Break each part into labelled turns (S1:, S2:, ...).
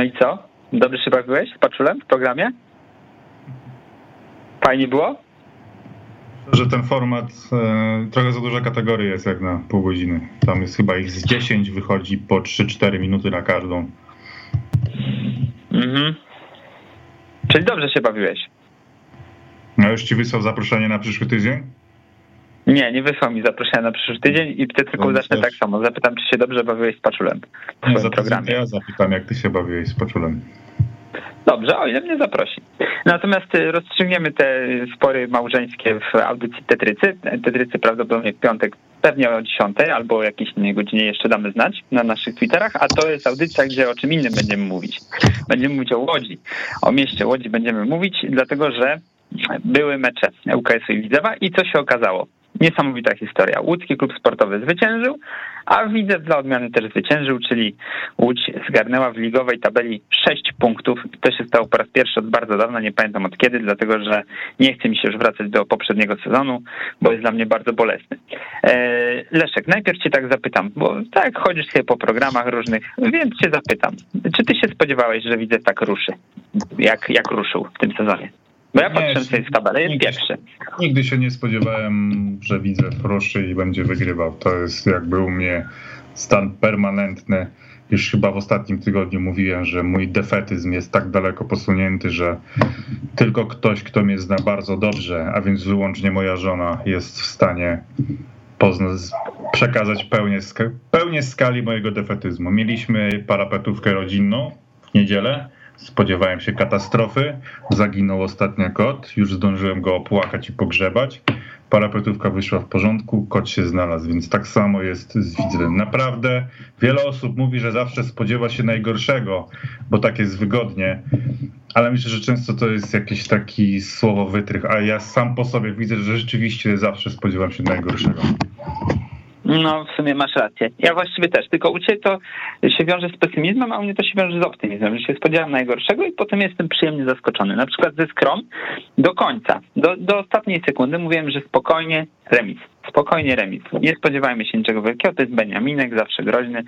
S1: No i co? Dobrze się bawiłeś z Paczulem w programie? Fajnie było?
S2: Że ten format e, trochę za duża kategoria jest jak na pół godziny. Tam jest chyba ich z 10, wychodzi po 3-4 minuty na każdą.
S1: Mhm. Czyli dobrze się bawiłeś?
S2: No już ci wysłał zaproszenie na przyszły tydzień?
S1: Nie, nie wysłał mi zaproszenia na przyszły tydzień i wtedy tylko
S2: No,
S1: zacznę
S2: też.
S1: tak samo. Zapytam, czy się dobrze bawiłeś z Paczulem w swoim
S2: to
S1: programie.
S2: ja zapytam, jak ty się bawiłeś z Paczulem.
S1: Dobrze, o ile mnie zaprosi. Natomiast y, rozstrzygniemy te spory małżeńskie w audycji Tetrycy. Tetrycy prawdopodobnie w piątek, pewnie o 10 albo o jakiejś innej godzinie jeszcze damy znać na naszych Twitterach, a to jest audycja, gdzie o czym innym będziemy mówić. Będziemy mówić o Łodzi. O mieście Łodzi będziemy mówić, dlatego że były mecze UKS-u i Widzewa i co się okazało? Niesamowita historia. Łódzki klub sportowy zwyciężył, a Widzew dla odmiany też zwyciężył, czyli Łódź zgarnęła w ligowej tabeli 6 punktów. To się stało po raz pierwszy od bardzo dawna, nie pamiętam od kiedy, dlatego że nie chce mi się już wracać do poprzedniego sezonu, bo jest dla mnie bardzo bolesny. E, Leszek, najpierw cię tak zapytam, bo tak chodzisz sobie po programach różnych, więc cię zapytam. Czy ty się spodziewałeś, że Widzew tak ruszy? Jak, jak ruszył w tym sezonie? Bo ja patrzę sobie w tabelę, jest
S2: nigdy-
S1: pierwszy.
S2: Nigdy się nie spodziewałem, że widzę ruszy i będzie wygrywał. To jest jakby u mnie stan permanentny. Już chyba w ostatnim tygodniu mówiłem, że mój defetyzm jest tak daleko posunięty, że tylko ktoś, kto mnie zna bardzo dobrze, a więc wyłącznie moja żona, jest w stanie pozna- przekazać pełnię, sk- pełnię skali mojego defetyzmu. Mieliśmy parapetówkę rodzinną w niedzielę. Spodziewałem się katastrofy. Zaginął ostatnio kot. Już zdążyłem go opłakać i pogrzebać. Parapetówka wyszła w porządku, kot się znalazł, więc tak samo jest z Widzem. Naprawdę wiele osób mówi, że zawsze spodziewa się najgorszego, bo tak jest wygodnie, ale myślę, że często to jest jakiś taki słowo wytrych, a ja sam po sobie widzę, że rzeczywiście zawsze spodziewam się najgorszego.
S1: No, w sumie masz rację. Ja właściwie też, tylko u ciebie to się wiąże z pesymizmem, a u mnie to się wiąże z optymizmem, że się spodziewam najgorszego i potem jestem przyjemnie zaskoczony. Na przykład ze Skrom do końca, do, do ostatniej sekundy mówiłem, że spokojnie remis. Spokojnie remis. Nie spodziewajmy się niczego wielkiego, to jest Beniaminek, zawsze groźny,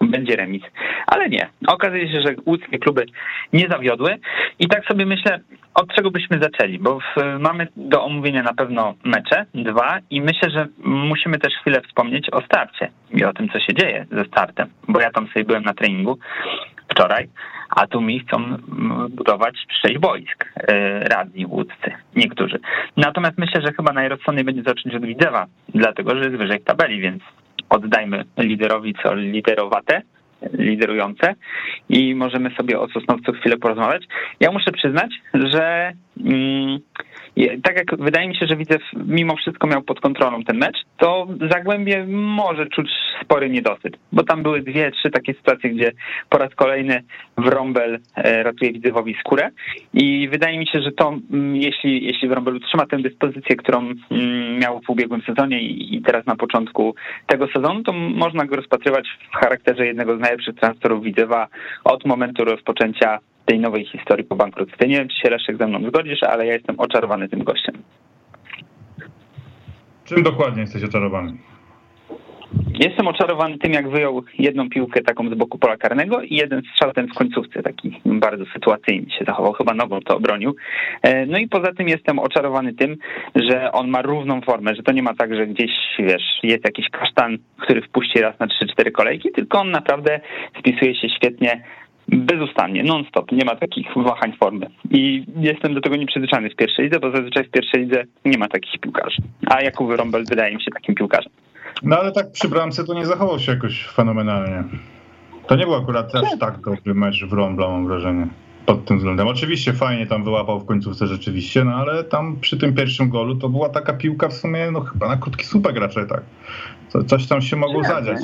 S1: będzie remis. Ale nie. Okazuje się, że łódzkie kluby nie zawiodły. I tak sobie myślę, od czego byśmy zaczęli, bo w, mamy do omówienia na pewno mecze, dwa. I myślę, że musimy też chwilę wspomnieć o starcie. I o tym, co się dzieje ze startem, bo ja tam sobie byłem na treningu wczoraj, a tu mi chcą mm, budować sześć wojsk e, radni łódzcy, niektórzy. Natomiast myślę, że chyba najrozsądniej będzie zacząć od Widzewa, dlatego że jest wyżej tabeli, więc oddajmy liderowi co liderowate, liderujące i możemy sobie o Sosnowcu chwilę porozmawiać. Ja muszę przyznać, że mm, tak jak wydaje mi się, że Widzew mimo wszystko miał pod kontrolą ten mecz, to Zagłębie może czuć spory niedosyt, bo tam były dwie, trzy takie sytuacje, gdzie po raz kolejny Wrąbel e, ratuje Widzewowi skórę. I wydaje mi się, że to mm, jeśli, jeśli Wrąbel utrzyma tę dyspozycję, którą mm, miał w ubiegłym sezonie i teraz na początku tego sezonu, to można go rozpatrywać w charakterze jednego z najlepszych transferów Widzewa od momentu rozpoczęcia tej nowej historii po bankructwie. Nie wiem, czy się Leszek ze mną zgodzisz, ale ja jestem oczarowany tym gościem.
S2: Czym dokładnie jesteś oczarowany?
S1: Jestem oczarowany tym, jak wyjął jedną piłkę taką z boku pola karnego i jeden strzał ten w końcówce, taki bardzo sytuacyjny się zachował, chyba nogą to obronił. E, No i poza tym jestem oczarowany tym, że on ma równą formę, że to nie ma tak, że gdzieś, wiesz, jest jakiś kasztan, który wpuści raz na 3-4 kolejki, tylko on naprawdę spisuje się świetnie bezustannie, non-stop, nie ma takich wahań formy. I jestem do tego nieprzyzwyczajony w pierwszej lidze, bo zazwyczaj w pierwszej lidze nie ma takich piłkarzy. A Jakub Rąbel wydaje mi się takim piłkarzem.
S2: No ale tak przy bramce to nie zachował się jakoś fenomenalnie. To nie był akurat aż tak dobry mecz w Rąbla, mam wrażenie. Pod tym względem. Oczywiście fajnie tam wyłapał w końcówce rzeczywiście, no ale tam przy tym pierwszym golu to była taka piłka w sumie, no chyba na krótki słupek raczej tak. Co, coś tam się mogło zadziać.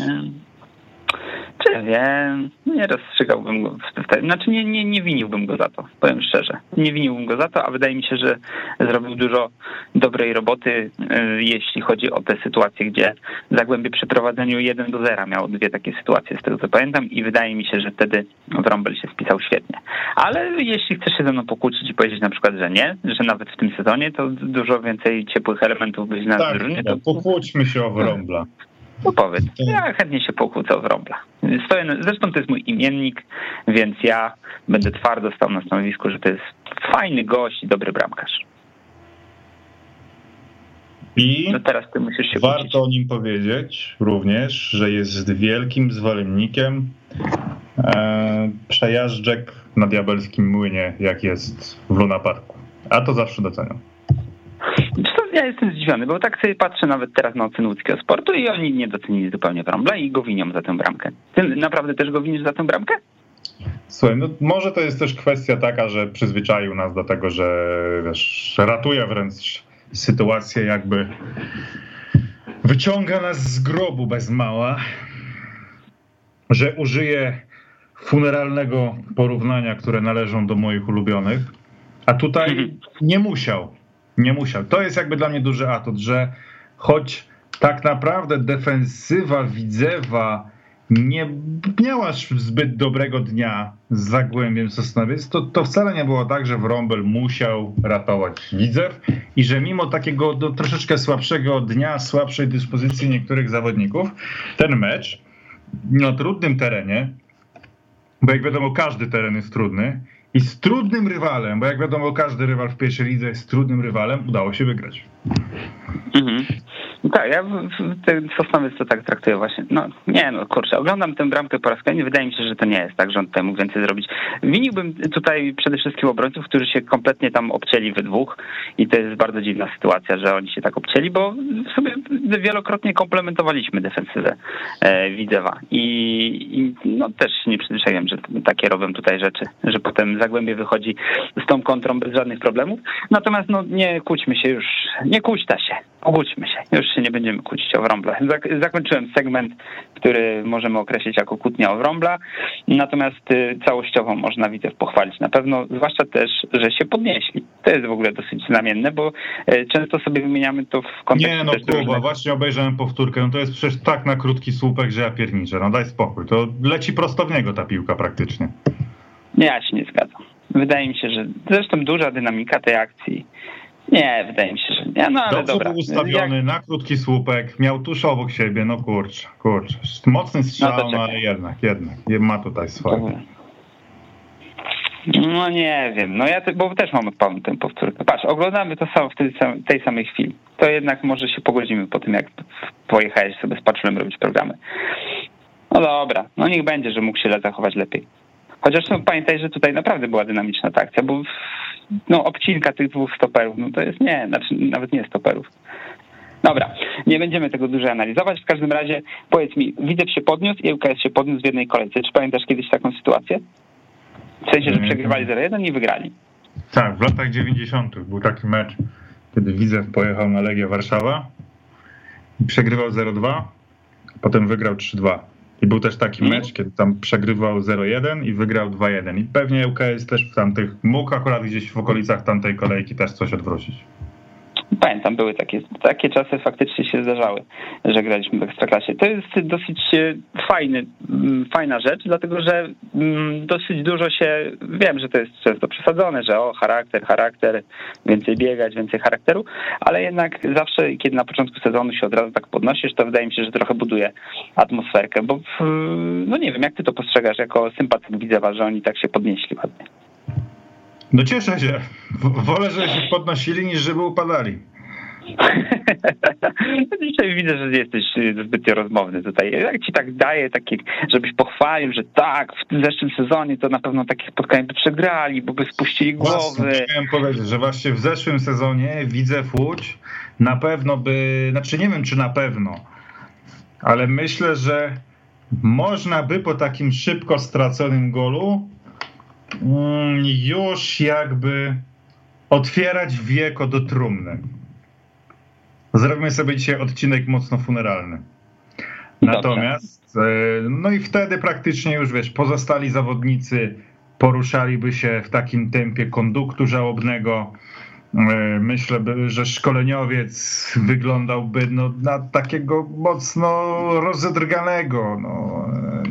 S1: Czy ja wiem, nie rozstrzygałbym go. w- w- Znaczy nie, nie, nie winiłbym go za to, powiem szczerze. Nie winiłbym go za to, a wydaje mi się, że zrobił dużo dobrej roboty, y, jeśli chodzi o te sytuacje, gdzie Zagłębie przy prowadzeniu 1 do 0 miało dwie takie sytuacje, z tego co pamiętam i wydaje mi się, że wtedy Wrąbel się spisał świetnie. Ale jeśli chcesz się ze mną pokłócić i powiedzieć na przykład, że nie, że nawet w tym sezonie to dużo więcej ciepłych elementów byś na
S2: Tak,
S1: drużynie,
S2: no,
S1: to
S2: pokłóćmy się o Wrąbla.
S1: No powiedz, ja chętnie się pokłócę o Wrąbla. Stoję, zresztą to jest mój imiennik, więc ja będę twardo stał na stanowisku, że to jest fajny gość i dobry bramkarz.
S2: I no teraz ty musisz się warto kłócić. o nim powiedzieć również, że jest wielkim zwolennikiem e, przejażdżek na diabelskim młynie, jak jest w Luna Parku. A to zawsze doceniam.
S1: Ja jestem zdziwiony, bo tak sobie patrzę nawet teraz na ocenę łódzkiego sportu i oni nie docenili zupełnie Wrąbla i go winią za tę bramkę. Ty naprawdę też go winisz za tę bramkę?
S2: Słuchaj, no może to jest też kwestia taka, że przyzwyczaił nas do tego, że wiesz, ratuje wręcz sytuację jakby wyciąga nas z grobu bez mała, że użyję funeralnego porównania, które należą do moich ulubionych, a tutaj mhm. nie musiał. Nie musiał. To jest jakby dla mnie duży atut, że choć tak naprawdę defensywa Widzewa nie miałaś zbyt dobrego dnia z Zagłębiem Sosnowiec, to, to wcale nie było tak, że Wrąbel musiał ratować Widzew i że mimo takiego troszeczkę słabszego dnia, słabszej dyspozycji niektórych zawodników, ten mecz na trudnym terenie, bo jak wiadomo każdy teren jest trudny, i z trudnym rywalem, bo jak wiadomo każdy rywal w pierwszej lidze jest trudnym rywalem, udało się wygrać.
S1: Mhm. Tak, ja ten Sosnowiec to tak traktuję właśnie. No nie no, kurczę, oglądam tę bramkę po raz kolejny, wydaje mi się, że to nie jest tak, że on tutaj mógł więcej zrobić. Winiłbym tutaj przede wszystkim obrońców, którzy się kompletnie tam obcięli we dwóch i to jest bardzo dziwna sytuacja, że oni się tak obcięli, bo sobie wielokrotnie komplementowaliśmy defensywę e, Widzewa I, i no też nie przyzwyczaiłem, że takie robią tutaj rzeczy, że potem Zagłębie wychodzi z tą kontrą bez żadnych problemów. Natomiast no nie kłóćmy się już, nie kłóćta się, obudźmy się, już się nie będziemy kłócić o wrąble. Zakończyłem segment, który możemy określić jako kłótnia o wrąbla, natomiast y, całościowo można widzę pochwalić na pewno, zwłaszcza też, że się podnieśli. To jest w ogóle dosyć znamienne, bo y, często sobie wymieniamy to w kontekście...
S2: Nie no Kuba, różnych... właśnie obejrzałem powtórkę, no to jest przecież tak na krótki słupek, że ja pierniczę, no daj spokój, to leci prosto w niego ta piłka praktycznie.
S1: Nie, ja się nie zgadzam. Wydaje mi się, że zresztą duża dynamika tej akcji nie, wydaje mi się, nie, no ale
S2: Dobrze
S1: dobra.
S2: był ustawiony Jak... na krótki słupek, miał tuż obok siebie, no kurczę, kurczę. Mocny strzał, no, no ale jednak, jednak, ma tutaj swoje.
S1: No nie wiem, no ja te, bo też mamy pełną tę powtórkę. Patrz, oglądamy to samo w tej, tej samej chwili. To jednak może się pogodzimy po tym, jak pojechałeś sobie z Paczulem robić programy. No dobra, no niech będzie, że mógł się zachować lepiej. Chociaż no, pamiętaj, że tutaj naprawdę była dynamiczna ta akcja, bo no, obcinka tych dwóch stoperów, no to jest nie, znaczy nawet nie stoperów. Dobra, nie będziemy tego dłużej analizować. W każdym razie powiedz mi, Widzew się podniósł i ŁKS się podniósł w jednej kolejce. Czy pamiętasz kiedyś taką sytuację? W sensie, że przegrywali 0-1 i wygrali.
S2: Tak, w latach 90. był taki mecz, kiedy Widzew pojechał na Legię Warszawa i przegrywał 0-2, potem wygrał 3-2. I był też taki mhm. mecz, kiedy tam przegrywał 0-1 i wygrał 2-1. I pewnie UKS też w tamtych, mógł akurat gdzieś w okolicach tamtej kolejki też coś odwrócić.
S1: Pamiętam, były takie, takie czasy faktycznie się zdarzały, że graliśmy w Ekstraklasie. To jest dosyć e, fajny, mm, fajna rzecz, dlatego że mm, dosyć dużo się, wiem, że to jest często przesadzone, że o, charakter, charakter, więcej biegać, więcej charakteru, ale jednak zawsze, kiedy na początku sezonu się od razu tak podnosisz, to wydaje mi się, że trochę buduje atmosferkę, bo no nie wiem, jak ty to postrzegasz jako sympatyk Widzewa, że oni tak się podnieśli ładnie.
S2: No cieszę się. Wolę, żeby się podnosili, niż żeby upadali.
S1: Dzisiaj widzę, że jesteś zbyt rozmowny tutaj. Jak ci tak daję, takie, żebyś pochwalił, że tak, w zeszłym sezonie to na pewno takie spotkania by przegrali, bo by spuścili głowy. Właśnie,
S2: chciałem powiedzieć, że właśnie w zeszłym sezonie widzę Łódź na pewno by, znaczy nie wiem czy na pewno, ale myślę, że można by po takim szybko straconym golu już jakby otwierać wieko do trumny. Zrobimy sobie dzisiaj odcinek mocno funeralny. Natomiast, e, no i wtedy praktycznie już wiesz, pozostali zawodnicy poruszaliby się w takim tempie konduktu żałobnego. E, myślę, że szkoleniowiec wyglądałby no, na takiego mocno rozedrganego. No. E,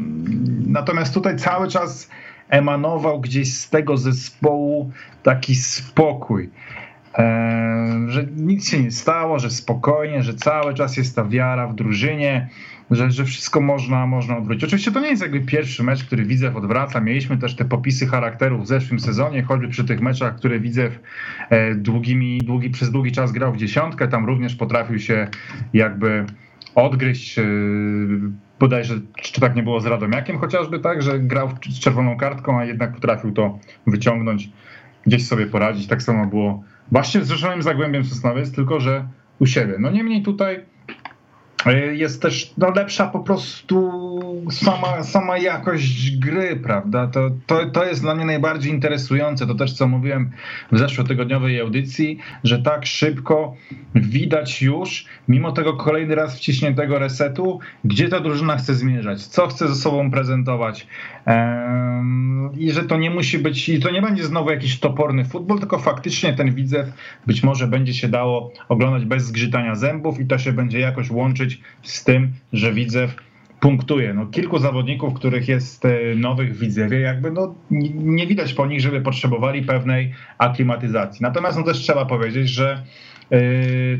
S2: natomiast tutaj cały czas emanował gdzieś z tego zespołu taki spokój. że nic się nie stało, że spokojnie, że cały czas jest ta wiara w drużynie, że, że wszystko można, można odwrócić. Oczywiście to nie jest jakby pierwszy mecz, który Widzew odwraca. Mieliśmy też te popisy charakterów w zeszłym sezonie, choćby przy tych meczach, które Widzew e, długimi, długi, przez długi czas grał w dziesiątkę, tam również potrafił się jakby odgryźć e, bodajże, czy tak nie było z Radomiakiem chociażby, tak, że grał z czerwoną kartką, a jednak potrafił to wyciągnąć, gdzieś sobie poradzić. Tak samo było właśnie z Rzeszonym Zagłębiem Sosnowiec, tylko że u siebie. No niemniej tutaj jest też no, lepsza po prostu sama, sama jakość gry, prawda? To, to, to jest dla mnie najbardziej interesujące. To też, co mówiłem w zeszłotygodniowej audycji, że tak szybko widać już, mimo tego kolejny raz wciśniętego resetu, gdzie ta drużyna chce zmierzać, co chce ze sobą prezentować. I że to nie musi być, i to nie będzie znowu jakiś toporny futbol, tylko faktycznie ten widzew być może będzie się dało oglądać bez zgrzytania zębów i to się będzie jakoś łączyć z tym, że widzew punktuje. No, kilku zawodników, których jest e, nowych w Widzewie, jakby no, nie widać po nich, żeby potrzebowali pewnej aklimatyzacji. Natomiast no, też trzeba powiedzieć, że e,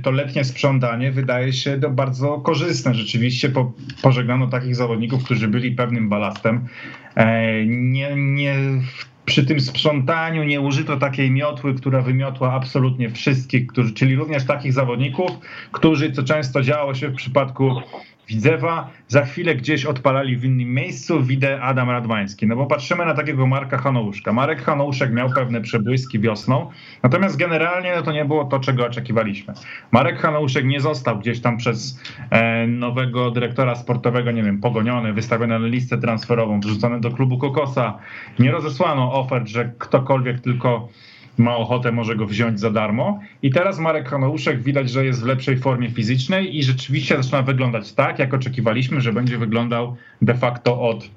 S2: to letnie sprzątanie wydaje się bardzo korzystne. Rzeczywiście po, pożegnano takich zawodników, którzy byli pewnym balastem. E, nie, nie przy tym sprzątaniu nie użyto takiej miotły, która wymiotła absolutnie wszystkich, którzy, czyli również takich zawodników, którzy, co często działo się w przypadku Widzewa, za chwilę gdzieś odpalali w innym miejscu, widzę Adam Radwański. No bo patrzymy na takiego Marka Hanouszka. Marek Hanouszek miał pewne przebłyski wiosną, natomiast generalnie no to nie było to, czego oczekiwaliśmy. Marek Hanouszek nie został gdzieś tam przez e, nowego dyrektora sportowego, nie wiem, pogoniony, wystawiony na listę transferową, wrzucony do klubu Kokosa. Nie rozesłano ofert, że ktokolwiek tylko ma ochotę, może go wziąć za darmo. I teraz Marek Hanouszek widać, że jest w lepszej formie fizycznej i rzeczywiście zaczyna wyglądać tak, jak oczekiwaliśmy, że będzie wyglądał de facto od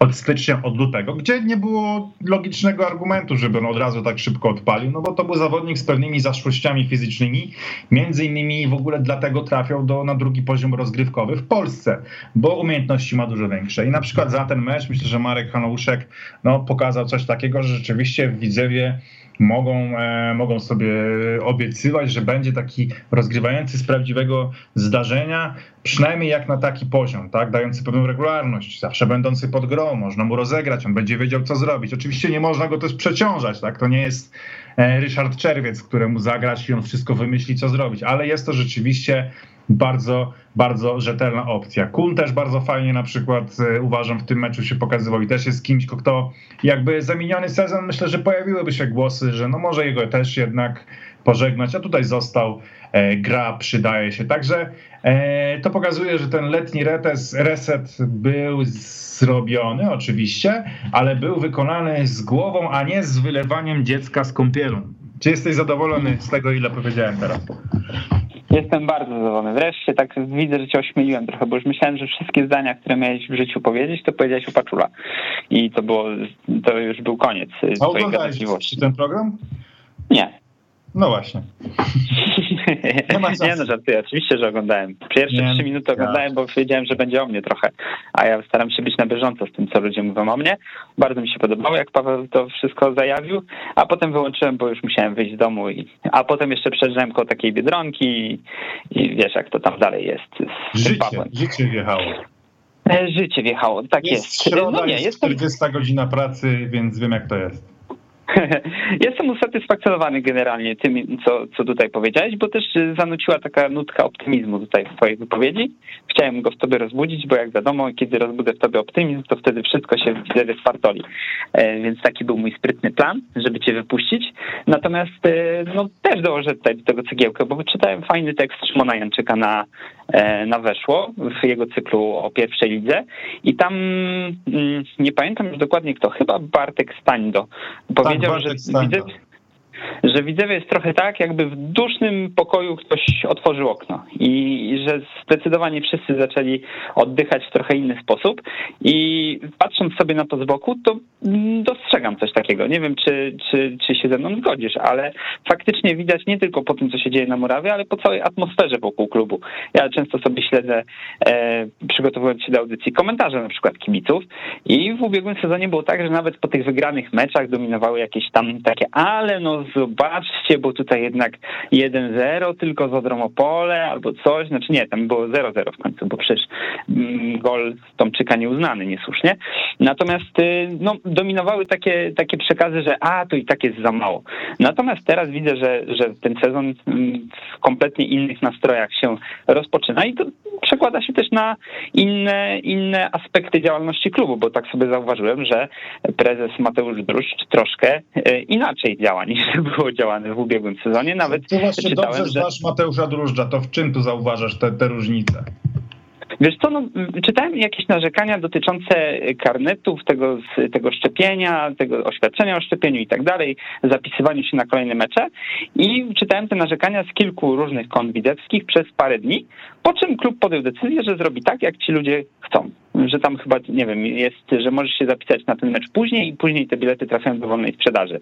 S2: od stycznia, od lutego, gdzie nie było logicznego argumentu, żeby on od razu tak szybko odpalił, no bo to był zawodnik z pewnymi zaszłościami fizycznymi, między innymi w ogóle dlatego trafiał do, na drugi poziom rozgrywkowy w Polsce, bo umiejętności ma dużo większe. I na przykład za ten mecz myślę, że Marek Hanouszek no, pokazał coś takiego, że rzeczywiście w Widzewie mogą, e, mogą sobie obiecywać, że będzie taki rozgrywający z prawdziwego zdarzenia, przynajmniej jak na taki poziom, tak, dający pewną regularność, zawsze będący pod grą, można mu rozegrać, on będzie wiedział, co zrobić. Oczywiście nie można go też przeciążać, tak, to nie jest e, Ryszard Czerwiec, któremu zagrać i on wszystko wymyśli, co zrobić, ale jest to rzeczywiście bardzo, bardzo rzetelna opcja. Kun też bardzo fajnie na przykład e, uważam w tym meczu się pokazywał i też jest kimś, kto jakby zamieniony sezon, myślę, że pojawiłyby się głosy, że no może jego też jednak pożegnać, a tutaj został, e, gra przydaje się. Także e, to pokazuje, że ten letni retes, reset był zrobiony oczywiście, ale był wykonany z głową, a nie z wylewaniem dziecka z kąpielą. Czy jesteś zadowolony z tego, ile powiedziałem teraz?
S1: Jestem bardzo zadowolony. Wreszcie tak widzę, że cię ośmieliłem trochę, bo już myślałem, że wszystkie zdania, które miałeś w życiu powiedzieć, to powiedziałeś u Paczula. I to było, to już był koniec
S2: A twojej gadatliwości. ten program?
S1: Nie.
S2: No właśnie.
S1: Nie, nie no, żartuję. Oczywiście, że oglądałem. Pierwsze nie, trzy minuty oglądałem, bo wiedziałem, że będzie o mnie trochę. A ja staram się być na bieżąco z tym, co ludzie mówią o mnie. Bardzo mi się podobało, jak Paweł to wszystko zajawił. A potem wyłączyłem, bo już musiałem wyjść z domu. I, a potem jeszcze przejeżdżałem koło takiej Biedronki i, i wiesz, jak to tam dalej jest
S2: z życie, Życie wjechało.
S1: E, życie wjechało, tak jest.
S2: jest. Środa, no nie, jest 40 godzina pracy, więc wiem jak to jest.
S1: Jestem usatysfakcjonowany generalnie tym, co, co tutaj powiedziałeś, bo też zanuciła taka nutka optymizmu tutaj w twojej wypowiedzi. Chciałem go w tobie rozbudzić, bo jak wiadomo, kiedy rozbudzę w tobie optymizm, to wtedy wszystko się widzę spartoli. E, więc taki był mój sprytny plan, żeby cię wypuścić. Natomiast e, no, też dołożę tutaj do tego cegiełkę, bo wyczytałem fajny tekst Szymona Janczyka na, na Weszło w jego cyklu o pierwszej lidze. I tam mm, nie pamiętam już dokładnie kto, chyba Bartek Stańdo. Powiedział, powiedział, że widzę, że Widzewie jest trochę tak, jakby w dusznym pokoju ktoś otworzył okno i że zdecydowanie wszyscy zaczęli oddychać w trochę inny sposób i patrząc sobie na to z boku, to dostrzegam coś takiego. Nie wiem, czy, czy, czy się ze mną zgodzisz, ale faktycznie widać nie tylko po tym, co się dzieje na murawie, ale po całej atmosferze wokół klubu. Ja często sobie śledzę, e, przygotowując się do audycji, komentarze na przykład kibiców i w ubiegłym sezonie było tak, że nawet po tych wygranych meczach dominowały jakieś tam takie, ale no zobaczcie, bo tutaj jednak 1-0 tylko z Odromopole albo coś, znaczy nie, tam było 0-0 w końcu, bo przecież mm, gol Tomczyka nieuznany niesłusznie. Natomiast y, no, dominowały takie, takie przekazy, że a, to i tak jest za mało. Natomiast teraz widzę, że, że ten sezon mm, w kompletnie innych nastrojach się rozpoczyna i to przekłada się też na inne, inne aspekty działalności klubu, bo tak sobie zauważyłem, że prezes Mateusz Druszcz troszkę e, inaczej działa niż było działane w ubiegłym sezonie. Nawet
S2: to właśnie czytałem, dobrze znasz że... Mateusza Druszcza, to w czym tu zauważasz te, te różnice?
S1: Wiesz co, no, czytałem jakieś narzekania dotyczące karnetów, tego, tego szczepienia, tego oświadczenia o szczepieniu i tak dalej, zapisywaniu się na kolejne mecze i czytałem te narzekania z kilku różnych kont wideckich przez parę dni, po czym klub podjął decyzję, że zrobi tak, jak ci ludzie chcą. Że tam chyba, nie wiem, jest, że możesz się zapisać na ten mecz później i później te bilety trafiają do wolnej sprzedaży.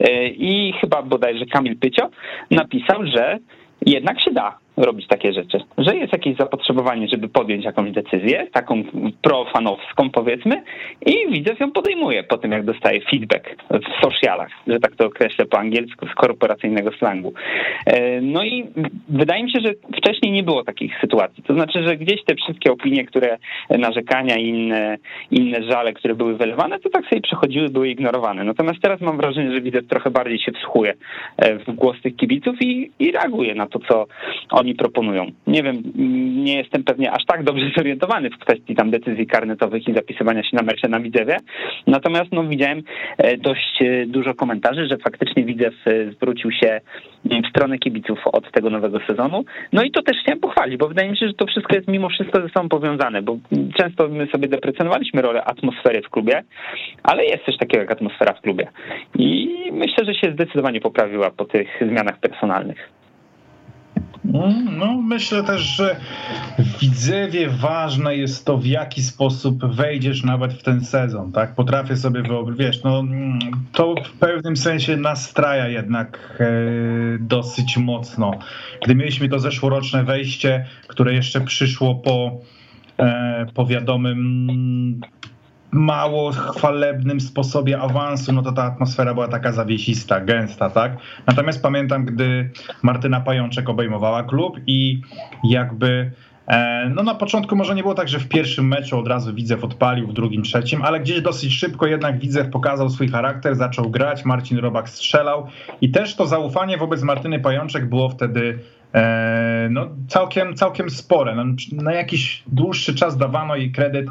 S1: E, I chyba bodajże Kamil Pycio napisał, że jednak się da robić takie rzeczy, że jest jakieś zapotrzebowanie, żeby podjąć jakąś decyzję, taką profanowską powiedzmy i widzew ją podejmuje po tym, jak dostaje feedback w socialach, że tak to określę po angielsku z korporacyjnego slangu. E, no i wydaje mi się, że wcześniej nie było takich sytuacji, to znaczy, że gdzieś te wszystkie opinie, które narzekania i inne, inne żale, które były wylewane, to tak sobie przechodziły, były ignorowane. Natomiast teraz mam wrażenie, że widzew trochę bardziej się wsłuchuje e, w głos tych kibiców i, i reaguje na to, co oni proponują. Nie wiem, nie jestem pewnie aż tak dobrze zorientowany w kwestii tam decyzji karnetowych i zapisywania się na mecze na Widzewie. Natomiast no, widziałem e, dość e, dużo komentarzy, że faktycznie Widzew e, zwrócił się w stronę kibiców od tego nowego sezonu. No i to też chciałem pochwalić, bo wydaje mi się, że to wszystko jest mimo wszystko ze sobą powiązane, bo często my sobie deprecjonowaliśmy rolę atmosfery w klubie, ale jest coś takiego jak atmosfera w klubie. I myślę, że się zdecydowanie poprawiła po tych zmianach personalnych.
S2: No, myślę też, że w Widzewie ważne jest to, w jaki sposób wejdziesz nawet w ten sezon, tak? Potrafię sobie wyobrazić, no, to w pewnym sensie nastraja jednak e, dosyć mocno. Gdy mieliśmy to zeszłoroczne wejście, które jeszcze przyszło po, e, po wiadomym mało chwalebnym sposobie awansu, no to ta atmosfera była taka zawiesista, gęsta, tak? Natomiast pamiętam, gdy Martyna Pajączek obejmowała klub i jakby e, no na początku może nie było tak, że w pierwszym meczu od razu Widzew odpalił, w drugim, trzecim, ale gdzieś dosyć szybko jednak Widzew pokazał swój charakter, zaczął grać, Marcin Robak strzelał i też to zaufanie wobec Martyny Pajączek było wtedy e, no, całkiem, całkiem spore. No, na jakiś dłuższy czas dawano jej kredyt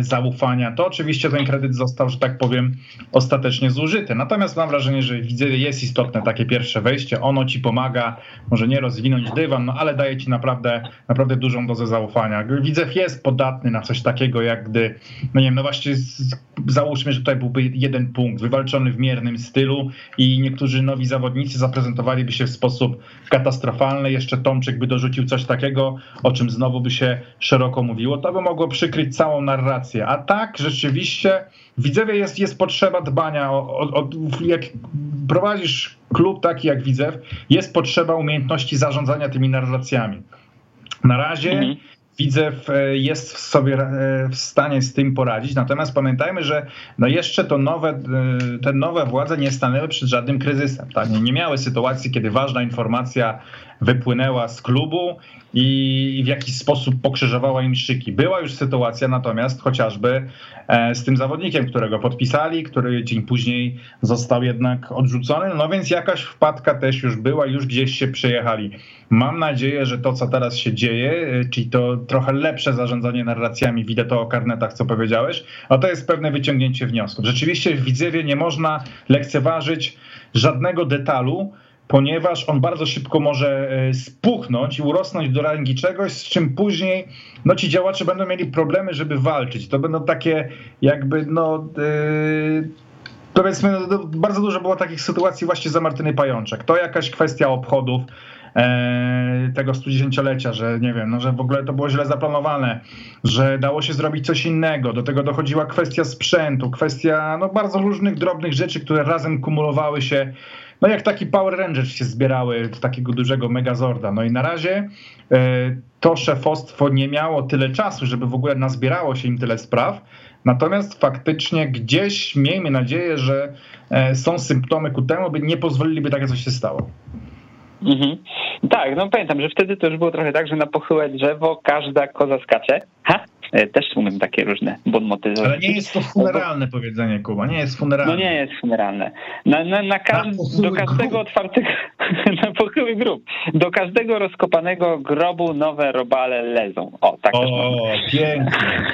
S2: zaufania, to oczywiście ten kredyt został, że tak powiem, ostatecznie zużyty. Natomiast mam wrażenie, że widzę, jest istotne takie pierwsze wejście. Ono ci pomaga, może nie rozwinąć dywan, no ale daje ci naprawdę, naprawdę dużą dozę zaufania. Widzew jest podatny na coś takiego, jak gdy, no nie wiem, no właśnie załóżmy, że tutaj byłby jeden punkt, wywalczony w miernym stylu i niektórzy nowi zawodnicy zaprezentowaliby się w sposób katastrofalny. Jeszcze Tomczyk by dorzucił coś takiego, o czym znowu by się szeroko mówiło. To by mogło przykryć całą narrację narrację. A tak, rzeczywiście, Widzewie jest, jest potrzeba dbania o, o, o, jak prowadzisz klub taki jak Widzew, jest potrzeba umiejętności zarządzania tymi narracjami. Na razie mhm. Widzew e, jest w sobie e, w stanie z tym poradzić, natomiast pamiętajmy, że no jeszcze to nowe, e, te nowe władze nie stanęły przed żadnym kryzysem. Tak? Nie miały sytuacji, kiedy ważna informacja wypłynęła z klubu i w jakiś sposób pokrzyżowała im szyki. Była już sytuacja natomiast chociażby e, z tym zawodnikiem, którego podpisali, który dzień później został jednak odrzucony, no więc jakaś wpadka też już była, już gdzieś się przejechali. Mam nadzieję, że to, co teraz się dzieje, e, czyli to trochę lepsze zarządzanie narracjami, widzę to o karnetach, co powiedziałeś, a to jest pewne wyciągnięcie wniosków. Rzeczywiście w Widzewie nie można lekceważyć żadnego detalu, ponieważ on bardzo szybko może e, spuchnąć i urosnąć do rangi czegoś, z czym później no, ci działacze będą mieli problemy, żeby walczyć. To będą takie jakby, no... Yy, powiedzmy, no, bardzo dużo było takich sytuacji właśnie za Martyny Pajączek. To jakaś kwestia obchodów e, tego 110-lecia, że nie wiem, no, że w ogóle to było źle zaplanowane, że dało się zrobić coś innego. Do tego dochodziła kwestia sprzętu, kwestia no, bardzo różnych drobnych rzeczy, które razem kumulowały się no jak taki Power Rangers się zbierały z takiego dużego Megazorda. No i na razie e, to szefostwo nie miało tyle czasu, żeby w ogóle nazbierało się im tyle spraw. Natomiast faktycznie gdzieś miejmy nadzieję, że e, są symptomy ku temu, by nie pozwolili, takie coś się stało.
S1: Mhm. Tak, no pamiętam, że wtedy to już było trochę tak, że na pochyłe drzewo każda koza skacze. Ha? E, też umiem takie różne bonmoty.
S2: Ale nie jest to funeralne powiedzenie, Kuba, nie jest funeralne.
S1: No nie jest funeralne. Na, na, na, każd do każdego grób. otwartego, na pochyły grób, do każdego rozkopanego grobu nowe robale lezą. O, tak
S2: O, pięknie.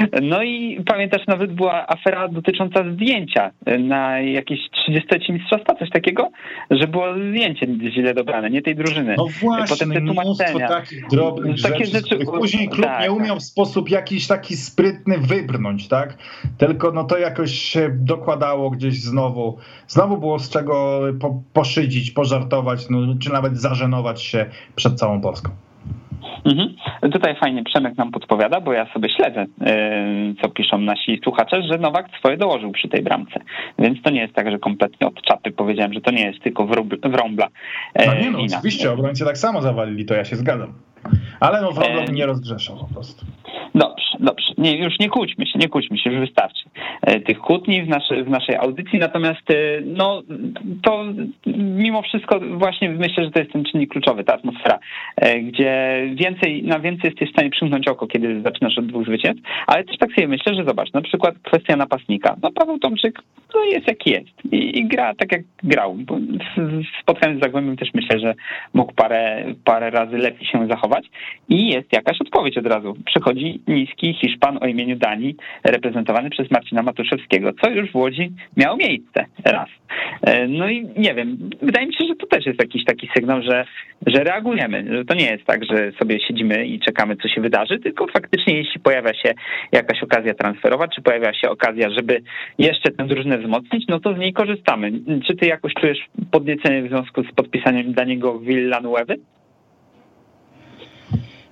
S1: No i pamiętasz, nawet była afera dotycząca zdjęcia na jakieś 30 mistrzostwa, coś takiego, że było zdjęcie źle dobrane, nie tej drużyny.
S2: No właśnie, Potem te mnóstwo takich drobnych takie rzeczy, rzeczy później klub tak, nie umiał tak. w sposób jakiś taki sprytny wybrnąć, tak? Tylko no to jakoś się dokładało gdzieś znowu. Znowu było z czego po, poszydzić, pożartować, no, czy nawet zażenować się przed całą Polską.
S1: Mhm. Tutaj fajnie Przemek nam podpowiada, bo ja sobie śledzę, y, co piszą nasi słuchacze, że Nowak swoje dołożył przy tej bramce. Więc to nie jest tak, że kompletnie od czapy powiedziałem, że to nie jest tylko wrąbla.
S2: No nie no, oczywiście, obrońcy tak samo zawalili, to ja się zgadzam. Ale no e... nie rozgrzeszał po prostu.
S1: Dobrze, dobrze. Nie, już nie kłóćmy się, nie kłóćmy się, już wystarczy e, tych kłótni w, w naszej audycji. Natomiast e, no, to mimo wszystko właśnie myślę, że to jest ten czynnik kluczowy, ta atmosfera, e, gdzie więcej, na więcej jesteś w stanie przymknąć oko, kiedy zaczynasz od dwóch zwycięstw, ale też tak sobie myślę, że zobacz, na przykład kwestia napastnika. No Paweł Tomczyk no jest jaki jest i, i gra tak jak grał. Bo w spotkaniu z Zagłębiem też myślę, że mógł parę, parę razy lepiej się zachować i jest jakaś odpowiedź od razu. Przychodzi niski Hiszpan o imieniu Danii, reprezentowany przez Marcina Matuszewskiego, co już w Łodzi miało miejsce raz. E, no i nie wiem, wydaje mi się, że to też jest jakiś taki sygnał, że, że reagujemy. Że to nie jest tak, że sobie siedzimy i czekamy, co się wydarzy, tylko faktycznie jeśli pojawia się jakaś okazja transferowa, czy pojawia się okazja, żeby jeszcze tę drużynę wzmocnić, no to z niej korzystamy. Czy ty jakoś czujesz podniecenie w związku z podpisaniem Daniego Villanuewy?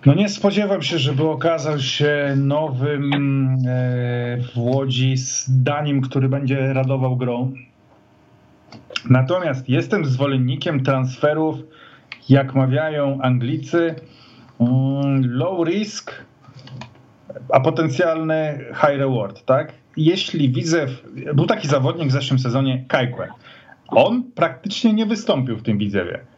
S2: No nie spodziewam się, żeby okazał się nowym e, w Łodzi zdaniem, który będzie radował grą. Natomiast jestem zwolennikiem transferów, jak mawiają Anglicy, mm, low risk, a potencjalny high reward, tak? Jeśli widzę, był taki zawodnik w zeszłym sezonie, Kajkwe. On praktycznie nie wystąpił w tym Widzewie.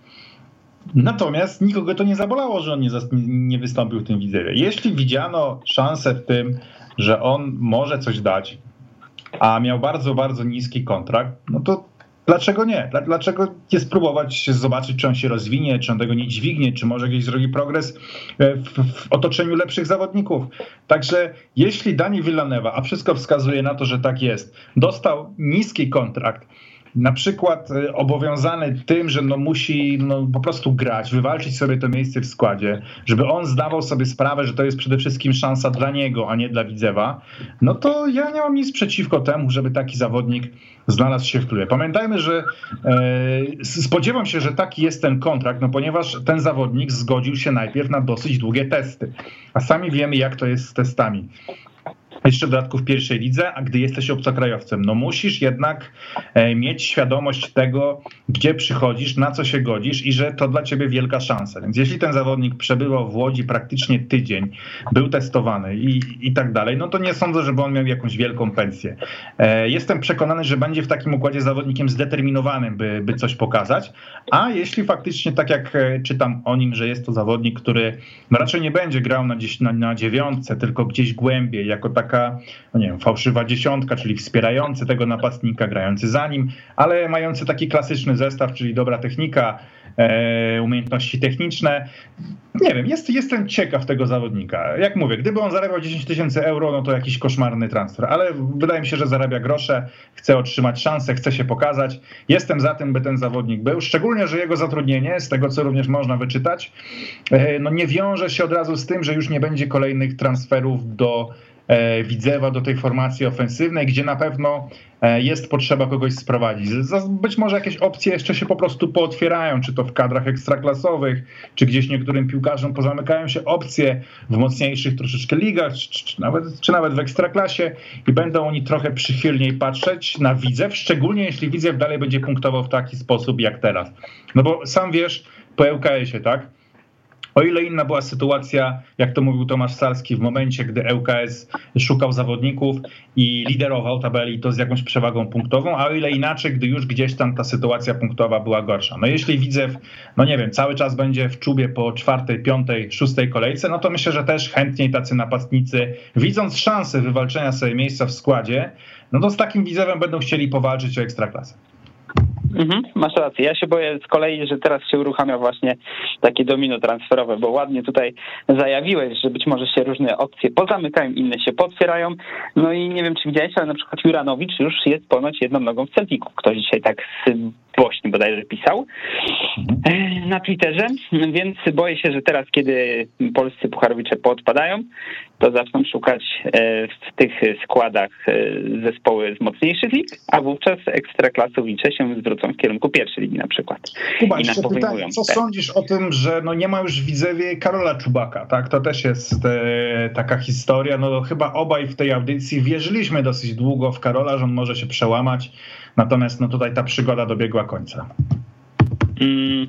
S2: Natomiast nikogo to nie zabolało, że on nie, nie wystąpił w tym Widzewie. Jeśli widziano szansę w tym, że on może coś dać, a miał bardzo, bardzo niski kontrakt, no to dlaczego nie? Dlaczego nie spróbować zobaczyć, czy on się rozwinie, czy on tego nie dźwignie, czy może gdzieś zrobi progres e, w, w otoczeniu lepszych zawodników. Także jeśli Dani Villanueva, a wszystko wskazuje na to, że tak jest, dostał niski kontrakt, na przykład e, obowiązany tym, że no musi no po prostu grać, wywalczyć sobie to miejsce w składzie, żeby on zdawał sobie sprawę, że to jest przede wszystkim szansa dla niego, a nie dla Widzewa, no to ja nie mam nic przeciwko temu, żeby taki zawodnik znalazł się w klubie. Pamiętajmy, że e, spodziewam się, że taki jest ten kontrakt, no ponieważ ten zawodnik zgodził się najpierw na dosyć długie testy, a sami wiemy, jak to jest z testami jeszcze w dodatku w pierwszej lidze, a gdy jesteś obcokrajowcem, no musisz jednak e, mieć świadomość tego, gdzie przychodzisz, na co się godzisz i że to dla ciebie wielka szansa. Więc jeśli ten zawodnik przebywał w Łodzi praktycznie tydzień, był testowany i, i tak dalej, no to nie sądzę, żeby on miał jakąś wielką pensję. E, jestem przekonany, że będzie w takim układzie zawodnikiem zdeterminowanym, by, by coś pokazać, a jeśli faktycznie, tak jak e, czytam o nim, że jest to zawodnik, który raczej nie będzie grał na, gdzieś, na, na dziewiątce, tylko gdzieś głębiej, jako taka taka, no nie wiem, fałszywa dziesiątka, czyli wspierający tego napastnika, grający za nim, ale mający taki klasyczny zestaw, czyli dobra technika, e, umiejętności techniczne. Nie wiem, jest, jestem ciekaw tego zawodnika. Jak mówię, gdyby on zarabiał 10 tysięcy euro, no to jakiś koszmarny transfer, ale wydaje mi się, że zarabia grosze, chce otrzymać szansę, chce się pokazać. Jestem za tym, by ten zawodnik był, szczególnie, że jego zatrudnienie, z tego co również można wyczytać, e, no nie wiąże się od razu z tym, że już nie będzie kolejnych transferów do Widzewa do tej formacji ofensywnej, gdzie na pewno e, jest potrzeba kogoś sprowadzić. Być może jakieś opcje jeszcze się po prostu pootwierają, czy to w kadrach ekstraklasowych, czy gdzieś niektórym piłkarzom pozamykają się opcje w mocniejszych troszeczkę ligach, czy, czy, nawet, czy nawet w ekstraklasie i będą oni trochę przychylniej patrzeć na Widzew, szczególnie jeśli Widzew dalej będzie punktował w taki sposób jak teraz. No bo sam wiesz, po ŁKS-ie, tak? O ile inna była sytuacja, jak to mówił Tomasz Salski, w momencie, gdy ŁKS szukał zawodników i liderował tabeli, to z jakąś przewagą punktową, a o ile inaczej, gdy już gdzieś tam ta sytuacja punktowa była gorsza. No jeśli Widzew, no nie wiem, cały czas będzie w czubie po czwartej, piątej, szóstej kolejce, no to myślę, że też chętniej tacy napastnicy, widząc szansę wywalczenia sobie miejsca w składzie, no to z takim Widzewem będą chcieli powalczyć o ekstraklasę.
S1: Mhm, masz rację. Ja się boję z kolei, że teraz się uruchamia właśnie takie domino transferowe, bo ładnie tutaj zajawiłeś, że być może się różne opcje pozamykają, inne się potwierają. No i nie wiem, czy widziałeś, ale na przykład Juranowicz już jest ponoć jedną nogą w Celticu. Ktoś dzisiaj tak głośno bodajże pisał mhm. na Twitterze, więc boję się, że teraz, kiedy polscy pucharowicze podpadają, to zaczną szukać e, w tych składach e, zespoły z mocniejszych lig, a wówczas ekstraklasowicze się zwrócą w kierunku pierwszej ligi na przykład.
S2: Kuba, jeszcze pytanie, co sądzisz o tym, że no nie ma już w Widzewie Karola Czubaka, tak? To też jest e, taka historia, no chyba obaj w tej audycji wierzyliśmy dosyć długo w Karola, że on może się przełamać, natomiast no tutaj ta przygoda dobiegła końca.
S1: Mm,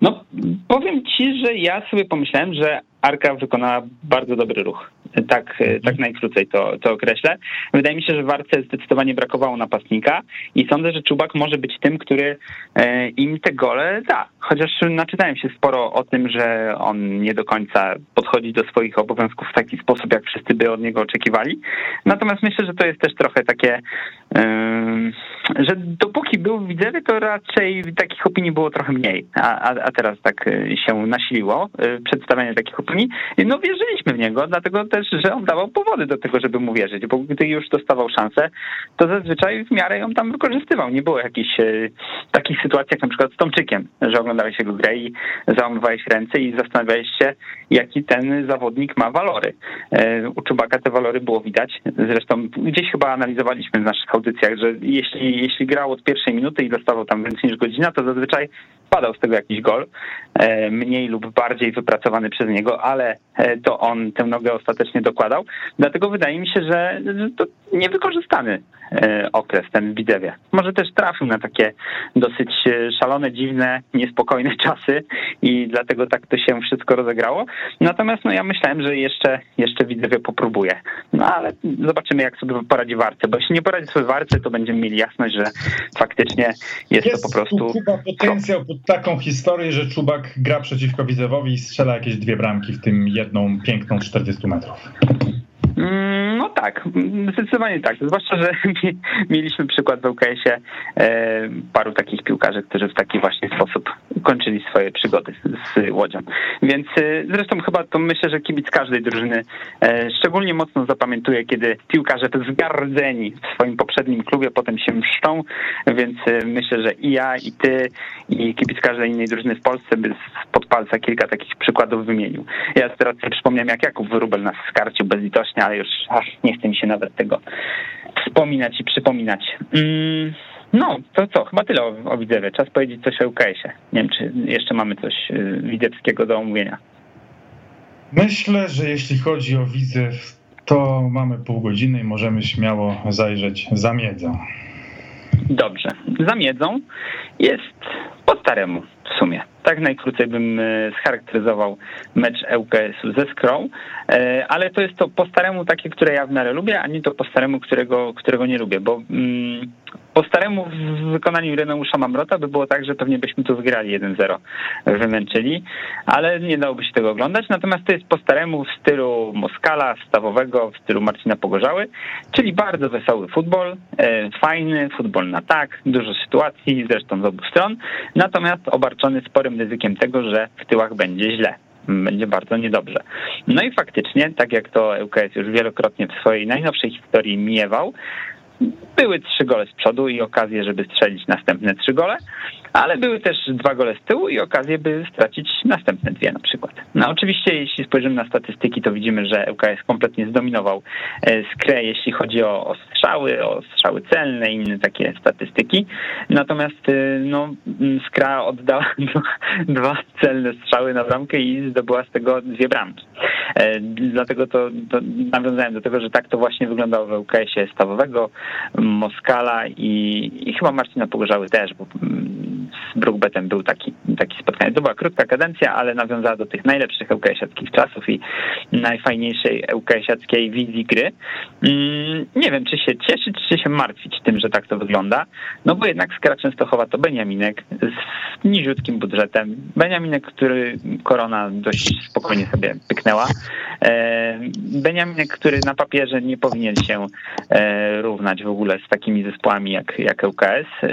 S1: no powiem ci, że ja sobie pomyślałem, że Arka wykonała bardzo dobry ruch. Tak, tak najkrócej to, to określę. Wydaje mi się, że Warce zdecydowanie brakowało napastnika i sądzę, że Czubak może być tym, który e, im te gole da. Chociaż naczytałem się sporo o tym, że on nie do końca podchodzi do swoich obowiązków w taki sposób, jak wszyscy by od niego oczekiwali. Natomiast myślę, że to jest też trochę takie, że dopóki był w Widzewie, to raczej takich opinii było trochę mniej, a, a, teraz tak się nasiliło e, przedstawianie takich opinii. No wierzyliśmy w niego, dlatego też, że on dawał powody do tego, żeby mu wierzyć, bo gdy już dostawał szansę, to zazwyczaj w miarę ją tam wykorzystywał. Nie było jakichś e, takich sytuacji jak na przykład z Tomczykiem, że oglądałeś jego grę i załamywałeś ręce i zastanawiałeś się, jaki ten zawodnik ma walory. E, u Czubaka te walory było widać. Zresztą gdzieś chyba analizowaliśmy w naszych audycjach, że jeśli, jeśli grał od pierwszej minuty i dostawał tam więcej niż godzina, to zazwyczaj padał z tego jakiś gol, e, mniej lub bardziej wypracowany przez niego, ale to on tę nogę ostatecznie dokładał. Dlatego wydaje mi się, że to niewykorzystany e, okres ten w Widzewie. Może też trafił na takie dosyć szalone, dziwne, niespokojne czasy i dlatego tak to się wszystko rozegrało. Natomiast no ja myślałem, że jeszcze, jeszcze Widzewie popróbuje. No ale zobaczymy, jak sobie poradzi Warce, bo jeśli nie poradzi sobie Warce, to będziemy mieli jasność, że faktycznie jest, jest to po prostu...
S2: Chyba potencjał pod taką historię, że Czubak gra przeciwko Widzewowi i strzela jakieś dwie bramki, w tym jedną piękną 40 metrów.
S1: Thank you. No tak, zdecydowanie tak. Zwłaszcza, że mieliśmy przykład w UKS-ie e, paru takich piłkarzy, którzy w taki właśnie sposób kończyli swoje przygody z Łodzią. Więc e, zresztą chyba to myślę, że kibic każdej drużyny e, szczególnie mocno zapamiętuje, kiedy piłkarze zgardzeni w swoim poprzednim klubie potem się mszczą, więc myślę, że i ja, i ty, i kibic każdej innej drużyny w Polsce by spod palca kilka takich przykładów wymienił. Ja teraz sobie przypomniałem, jak Jakub Wyrubel nas skarcił bezlitośnie, ale już ach, nie chce mi się nawet tego wspominać i przypominać. Mm, no, to co? Chyba tyle o, o Widzewie. Czas powiedzieć coś o UKS-ie. Nie wiem, czy jeszcze mamy coś y, widzewskiego do omówienia.
S2: Myślę, że jeśli chodzi o Widzew, to mamy pół godziny i możemy śmiało zajrzeć za miedzą.
S1: Dobrze. Za miedzą jest po staremu w sumie. Tak najkrócej bym e, scharakteryzował mecz ŁKS-u ze Skrą, e, ale to jest to po staremu takie, które ja w miarę lubię, a nie to po staremu, którego, którego nie lubię, bo mm, po staremu w wykonaniu Reneusza Mamrota by było tak, że pewnie byśmy tu wygrali 1-0, wymęczyli, ale nie dałoby się tego oglądać. Natomiast to jest po staremu w stylu Moskala, stawowego, w stylu Marcina Pogorzały, czyli bardzo wesoły futbol, e, fajny, futbol na tak, dużo sytuacji, zresztą z obu stron, natomiast obarczony sporym ryzykiem tego, że w tyłach będzie źle będzie bardzo niedobrze. No i faktycznie, tak jak to ŁKS już wielokrotnie w swojej najnowszej historii miewał, były trzy gole z przodu i okazje, żeby strzelić następne trzy gole, ale były też dwa gole z tyłu i okazje, by stracić następne dwie na przykład. No oczywiście, jeśli spojrzymy na statystyki, to widzimy, że ŁKS kompletnie zdominował e, skrę, jeśli chodzi o, o strzały, o strzały celne i inne takie statystyki. Natomiast e, no, skra oddała dwa celne strzały na bramkę i zdobyła z tego dwie bramki. E, dlatego to, to nawiązałem do tego, że tak to właśnie wyglądało w ŁKS-ie stawowego, Moskala i, i chyba Marcina Pogorzały też, bo z Brookbetem był taki, taki spotkanie. To była krótka kadencja, ale nawiązała do tych najlepszych ŁKS-owskich czasów i najfajniejszej ŁKS-owskiej wizji gry. Mm, nie wiem, czy się cieszyć, czy się martwić tym, że tak to wygląda, no bo jednak Skra Częstochowa to Beniaminek z niziutkim budżetem. Beniaminek, który korona dość spokojnie sobie pyknęła. E, Beniaminek, który na papierze nie powinien się e, równać w ogóle z takimi zespołami jak, jak ŁKS. E,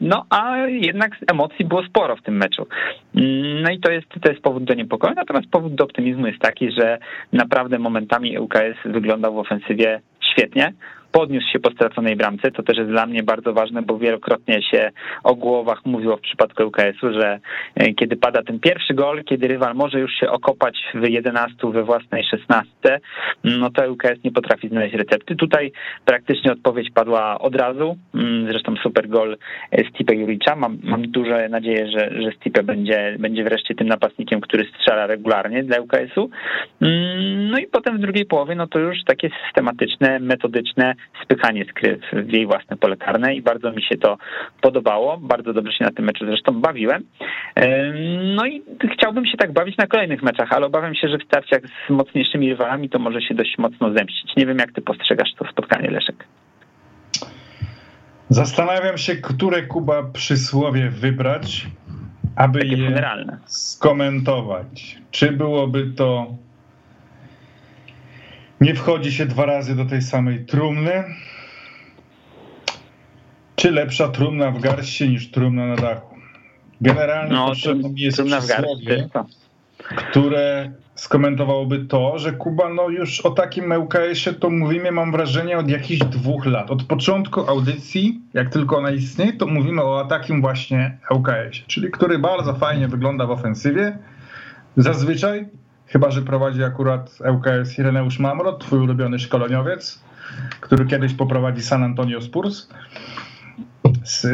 S1: no a jednak emocji było sporo w tym meczu. Mm, no i to jest, to jest powód do niepokoju, natomiast powód do optymizmu jest taki, że naprawdę momentami ŁKS wyglądał w ofensywie świetnie podniósł się po straconej bramce. To też jest dla mnie bardzo ważne, bo wielokrotnie się o głowach mówiło w przypadku UKS-u, że e, kiedy pada ten pierwszy gol, kiedy rywal może już się okopać w 11 we własnej 16, no to UKS nie potrafi znaleźć recepty. Tutaj praktycznie odpowiedź padła od razu. Mm, zresztą super gol Stipe Juricza. Mam, mam duże nadzieję, że, że Stipe będzie, będzie wreszcie tym napastnikiem, który strzela regularnie dla UKS-u. Mm, no i potem w drugiej połowie, no to już takie systematyczne, metodyczne spychanie skry w jej własne pole karne i bardzo mi się to podobało. Bardzo dobrze się na tym meczu zresztą bawiłem. No i chciałbym się tak bawić na kolejnych meczach, ale obawiam się, że w starciach z mocniejszymi rywalami to może się dość mocno zemścić. Nie wiem, jak ty postrzegasz to spotkanie, Leszek.
S2: Zastanawiam się, które Kuba przysłowie wybrać, aby Takie je skomentować. Czy byłoby to nie wchodzi się dwa razy do tej samej trumny. Czy lepsza trumna w garści niż trumna na dachu? Generalnie no, potrzebne mi jest przysłowie, które skomentowałoby to, że Kuba, no już o takim ŁKS-ie to mówimy, mam wrażenie, od jakichś dwóch lat. Od początku audycji, jak tylko ona istnieje, to mówimy o takim właśnie ŁKS-ie, czyli który bardzo fajnie wygląda w ofensywie. Zazwyczaj Chyba, że prowadzi akurat ŁKS Ireneusz Mamrot, twój ulubiony szkoleniowiec, który kiedyś poprowadzi San Antonio Spurs.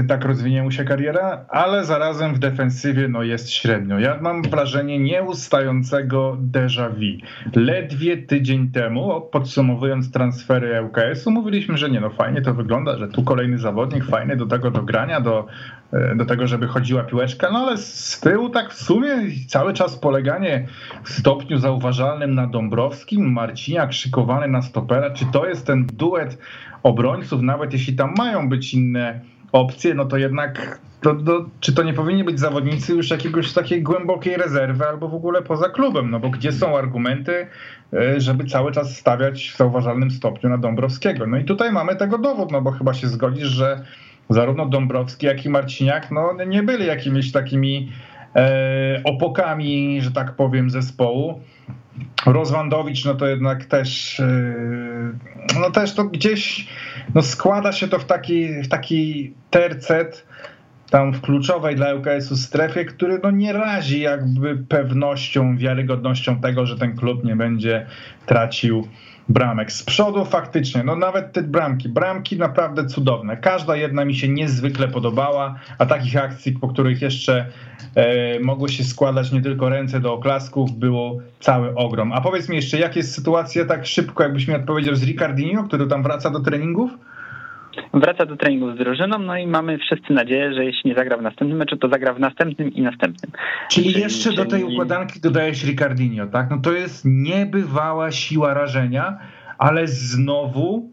S2: Tak rozwinie mu się kariera, ale zarazem w defensywie no, jest średnio. Ja mam wrażenie nieustającego déjà vu. Ledwie tydzień temu, podsumowując transfery ŁKS-u, mówiliśmy, że nie no fajnie to wygląda, że tu kolejny zawodnik, fajny do tego do grania, do do tego, żeby chodziła piłeczka, no ale z tyłu tak w sumie cały czas poleganie w stopniu zauważalnym na Dąbrowskim, Marciniak szykowany na stopera, czy to jest ten duet obrońców, nawet jeśli tam mają być inne opcje, no to jednak to, to, czy to nie powinni być zawodnicy już jakiegoś takiej głębokiej rezerwy albo w ogóle poza klubem, no bo gdzie są argumenty, e, żeby cały czas stawiać w zauważalnym stopniu na Dąbrowskiego. No i tutaj mamy tego dowód, no bo chyba się zgodzisz, że zarówno Dąbrowski, jak i Marciniak no, nie byli jakimiś takimi e, opokami, że tak powiem, zespołu. Rozwandowicz, no to jednak też, e, no też to gdzieś no składa się to w taki, w taki tercet tam w kluczowej dla ŁKS-u strefie, który no nie razi jakby pewnością, wiarygodnością tego, że ten klub nie będzie tracił bramek. Z przodu faktycznie, no nawet te bramki, bramki naprawdę cudowne. Każda jedna mi się niezwykle podobała, a takich akcji, po których jeszcze e, mogło się składać nie tylko ręce do oklasków, było cały ogrom. A powiedz mi jeszcze, jak jest sytuacja tak szybko, jakbyś mi odpowiedział z Ricardinho, który tam wraca do treningów?
S1: Wraca do treningu z drużyną, no i mamy wszyscy nadzieję, że jeśli nie zagra w następnym meczu, to zagra w następnym i następnym.
S2: Czyli, czyli jeszcze czyli... do tej układanki dodajesz Ricardinho, tak? No to jest niebywała siła rażenia, ale znowu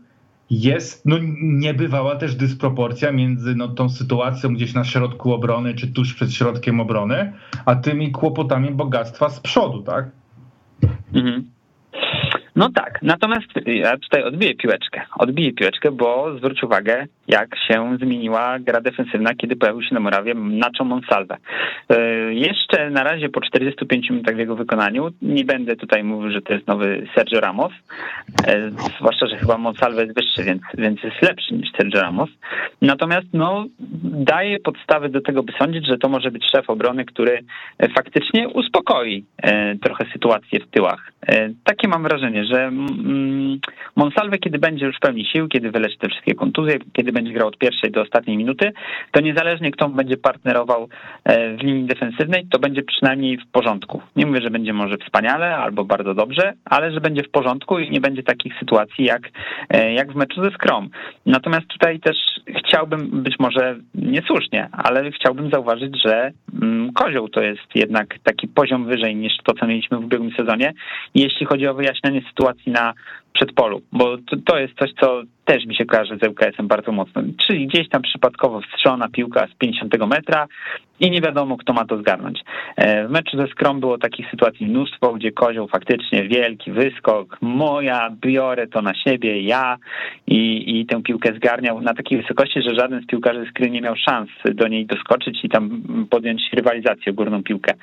S2: jest no, niebywała też dysproporcja między no, tą sytuacją gdzieś na środku obrony, czy tuż przed środkiem obrony, a tymi kłopotami bogactwa z przodu, tak? Mhm.
S1: No tak, natomiast ja tutaj odbiję piłeczkę. Odbiję piłeczkę, bo zwróć uwagę, jak się zmieniła gra defensywna, kiedy pojawił się na murawie Nacho Monsalve. E, jeszcze na razie po 45 minutach w jego wykonaniu, nie będę tutaj mówił, że to jest nowy Sergio Ramos, e, zwłaszcza, że chyba Monsalve jest wyższy, więc, więc jest lepszy niż Sergio Ramos. Natomiast no, daje podstawy do tego, by sądzić, że to może być szef obrony, który faktycznie uspokoi trochę sytuację w tyłach. Takie mam wrażenie, że mm, Monsalve, kiedy będzie już w pełni sił, kiedy wyleczy te wszystkie kontuzje, kiedy będzie grał od pierwszej do ostatniej minuty, to niezależnie kto będzie partnerował e, w linii defensywnej, to będzie przynajmniej w porządku. Nie mówię, że będzie może wspaniale albo bardzo dobrze, ale że będzie w porządku i nie będzie takich sytuacji jak, e, jak w meczu ze Skrom. Natomiast tutaj też chciałbym, być może niesłusznie, ale chciałbym zauważyć, że mm, Kozioł to jest jednak taki poziom wyżej niż to, co mieliśmy w ubiegłym sezonie. Jeśli chodzi o wyjaśnianie sytuacji na przedpolu, bo to, to jest coś, co też mi się kojarzy z ŁKS-em bardzo mocno. Czyli gdzieś tam przypadkowo wstrzona piłka z 50 metra i nie wiadomo, kto ma to zgarnąć. E, w meczu ze Skrom było takich sytuacji mnóstwo, gdzie kozioł faktycznie wielki wyskok, moja, biorę to na siebie, ja i, i tę piłkę zgarniał na takiej wysokości, że żaden z piłkarzy Skry nie miał szans do niej doskoczyć i tam podjąć rywalizację o górną piłkę.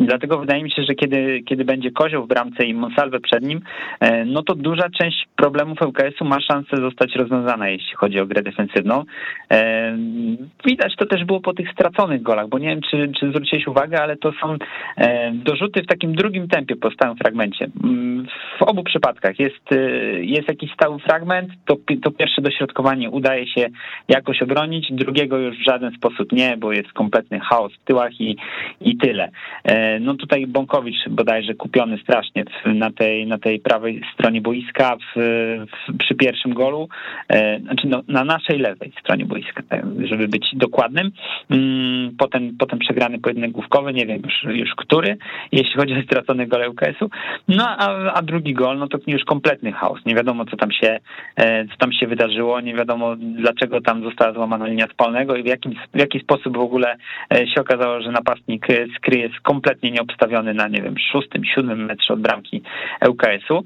S1: Dlatego wydaje mi się, że kiedy, kiedy będzie kozioł w bramce i Monsalve przed nim, e, no to duża część problemów ŁKS-u ma szansę zostać rozwiązana, jeśli chodzi o grę defensywną. E, widać to też było po tych straconych golach, bo nie wiem, czy, czy zwróciłeś uwagę, ale to są e, dorzuty w takim drugim tempie po stałym fragmencie. Mm, w obu przypadkach jest, e, jest jakiś stały fragment, to, to pierwsze dośrodkowanie udaje się jakoś obronić, drugiego już w żaden sposób nie, bo jest kompletny chaos w tyłach i, i tyle. No tutaj Bąkowicz bodajże kupiony strasznie na tej, na tej prawej stronie boiska w, w, przy pierwszym golu, znaczy no, na naszej lewej stronie boiska, tak, żeby być dokładnym. Mm, potem, potem przegrany pojedynek główkowy, nie wiem już, już który, jeśli chodzi o stracony gol UKS-u. No a, a drugi gol, no to już kompletny chaos. Nie wiadomo, co tam się, e, co tam się wydarzyło, nie wiadomo, dlaczego tam została złamana linia spalnego i w, jakim, w jaki sposób w ogóle e, się okazało, że napastnik e, Skry jest kompletnie nieobstawiony na, nie wiem, szóstym, siódmym metrze od bramki UKS-u.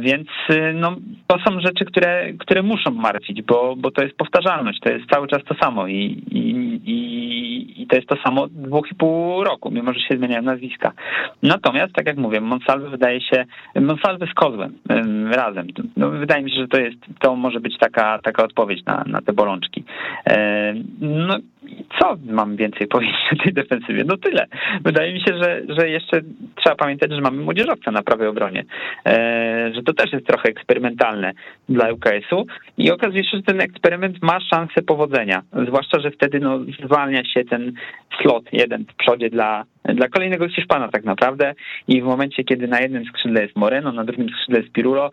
S1: Więc no, to są rzeczy, które, które muszą martwić, bo, bo to jest powtarzalność, to jest cały czas to samo i, i, i, i to jest to samo dwóch i pół roku, mimo że się zmieniają nazwiska. Natomiast, tak jak mówię, Monsalve wydaje się, Monsalve z Kozłem razem. No, wydaje mi się, że to jest, to może być taka, taka odpowiedź na, na te bolączki. No co mam więcej powiedzieć o tej defensywie? No tyle. Wydaje mi się, że, że jeszcze trzeba pamiętać, że mamy młodzieżowca na prawej obronie, że to też jest trochę eksperymentalne dla UKS-u i okazuje się, że ten eksperyment ma szansę powodzenia, zwłaszcza, że wtedy no, zwalnia się ten slot jeden w przodzie dla dla kolejnego Hiszpana tak naprawdę i w momencie, kiedy na jednym skrzydle jest Moreno, na drugim skrzydle jest Pirulo,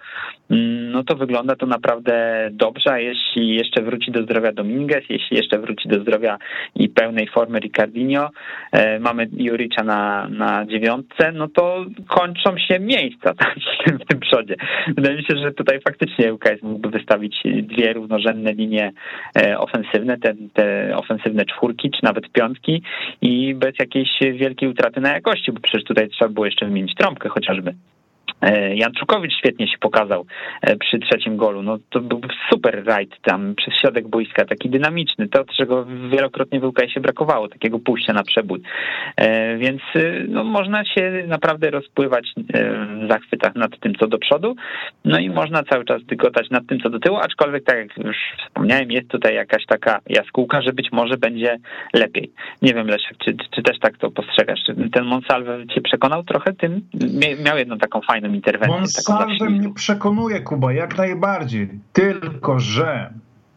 S1: mm, no to wygląda to naprawdę dobrze, a jeśli jeszcze wróci do zdrowia Dominguez, jeśli jeszcze wróci do zdrowia i pełnej formy Ricardinho, e, mamy Juricza na, na dziewiątce, no to kończą się miejsca w tym, przodzie. Wydaje mi się, że tutaj faktycznie UKS mógłby wystawić dwie równorzędne linie e, ofensywne, te, te ofensywne czwórki, czy nawet piątki i bez jakiejś wielkiej wielkiej utraty na jakości, bo przecież tutaj trzeba było jeszcze wymienić trąbkę chociażby. E, Jan Czukowicz świetnie się pokazał e, przy trzecim golu. No to był super rajd tam przez środek boiska, taki dynamiczny. To, czego wielokrotnie w się brakowało, takiego pójścia na przebój. E, więc no, można się naprawdę rozpływać w zachwytach nad tym, co do przodu, no i można cały czas dygotać nad tym, co do tyłu, aczkolwiek tak jak już wspomniałem, jest tutaj jakaś taka jaskółka, że być może będzie lepiej. Nie wiem, Leszek, czy, czy też tak to postrzegasz? Ten Monsalve cię przekonał trochę tym? Miał jedną taką fajną interwencję.
S2: Monsalve mnie przekonuje, Kuba, jak najbardziej. Tylko, że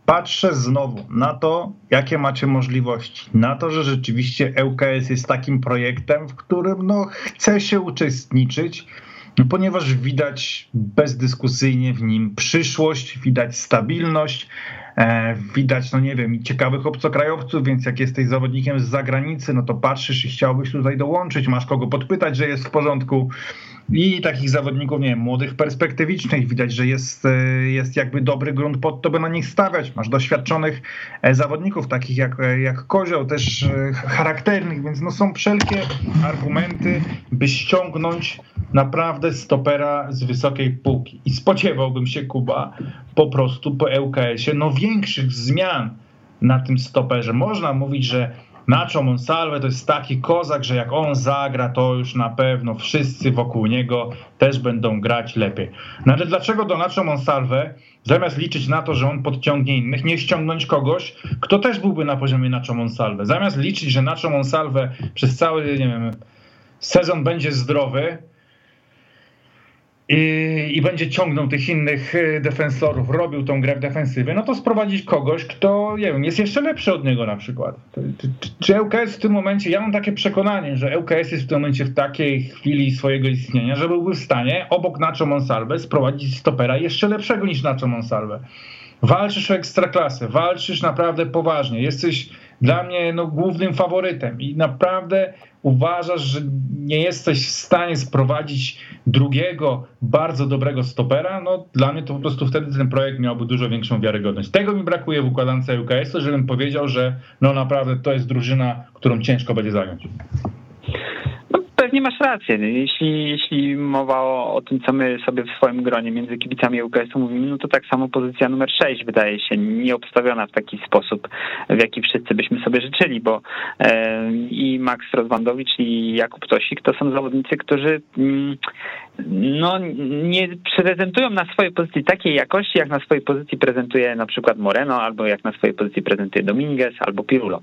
S2: patrzę znowu na to, jakie macie możliwości. Na to, że rzeczywiście ŁKS jest takim projektem, w którym no, chce się uczestniczyć, ponieważ widać bezdyskusyjnie w nim przyszłość, widać stabilność, e, widać, no nie wiem, ciekawych obcokrajowców, więc jak jesteś zawodnikiem z zagranicy, no to patrzysz i chciałbyś tutaj dołączyć, masz kogo podpytać, że jest w porządku i takich zawodników, nie wiem, młodych, perspektywicznych. Widać, że jest, e, jest jakby dobry grunt pod to, by na nich stawiać. Masz doświadczonych e, zawodników, takich jak, e, jak Kozioł, też charakternych, więc no są wszelkie argumenty, by ściągnąć naprawdę stopera z wysokiej półki. I spodziewałbym się, Kuba, po prostu po ŁKS-ie no większych zmian na tym stoperze. Można mówić, że Nacho Monsalve to jest taki kozak, że jak on zagra, to już na pewno wszyscy wokół niego też będą grać lepiej. No ale dlaczego do Nacho Monsalve, zamiast liczyć na to, że on podciągnie innych, nie ściągnąć kogoś, kto też byłby na poziomie Nacho Monsalve? Zamiast liczyć, że Nacho Monsalve przez cały, nie wiem, sezon będzie zdrowy, i, i, będzie ciągnął tych innych y, defensorów, robił tą grę w defensywie, no to sprowadzić kogoś, kto nie wiem, jest jeszcze lepszy od niego na przykład. Czy, czy, w tym momencie, ja mam takie przekonanie, że ŁKS jest w tym momencie w takiej chwili swojego istnienia, że byłby w stanie obok Nacho Monsalve sprowadzić stopera jeszcze lepszego niż Nacho Monsalve. Walczysz o ekstraklasę, walczysz naprawdę poważnie, jesteś dla mnie no, głównym faworytem i naprawdę uważasz, że nie jesteś w stanie sprowadzić drugiego bardzo dobrego stopera, no dla mnie to po prostu wtedy ten projekt miałby dużo większą wiarygodność. Tego mi brakuje w układance UKS-u, żebym powiedział, że no naprawdę to jest drużyna, którą ciężko będzie zająć
S1: pewnie masz rację. Jeśli, jeśli mowa o, o tym, co my sobie w swoim gronie między kibicami UKS-u mówimy, no to tak samo pozycja numer 6 wydaje się nieobstawiona w taki sposób, w jaki wszyscy byśmy sobie życzyli, bo e, i Max Rozwandowicz i Jakub Tosik to są zawodnicy, którzy mm, no, nie prezentują na swojej pozycji takiej jakości, jak na swojej pozycji prezentuje na przykład Moreno, albo jak na swojej pozycji prezentuje Dominguez, albo Pirulo.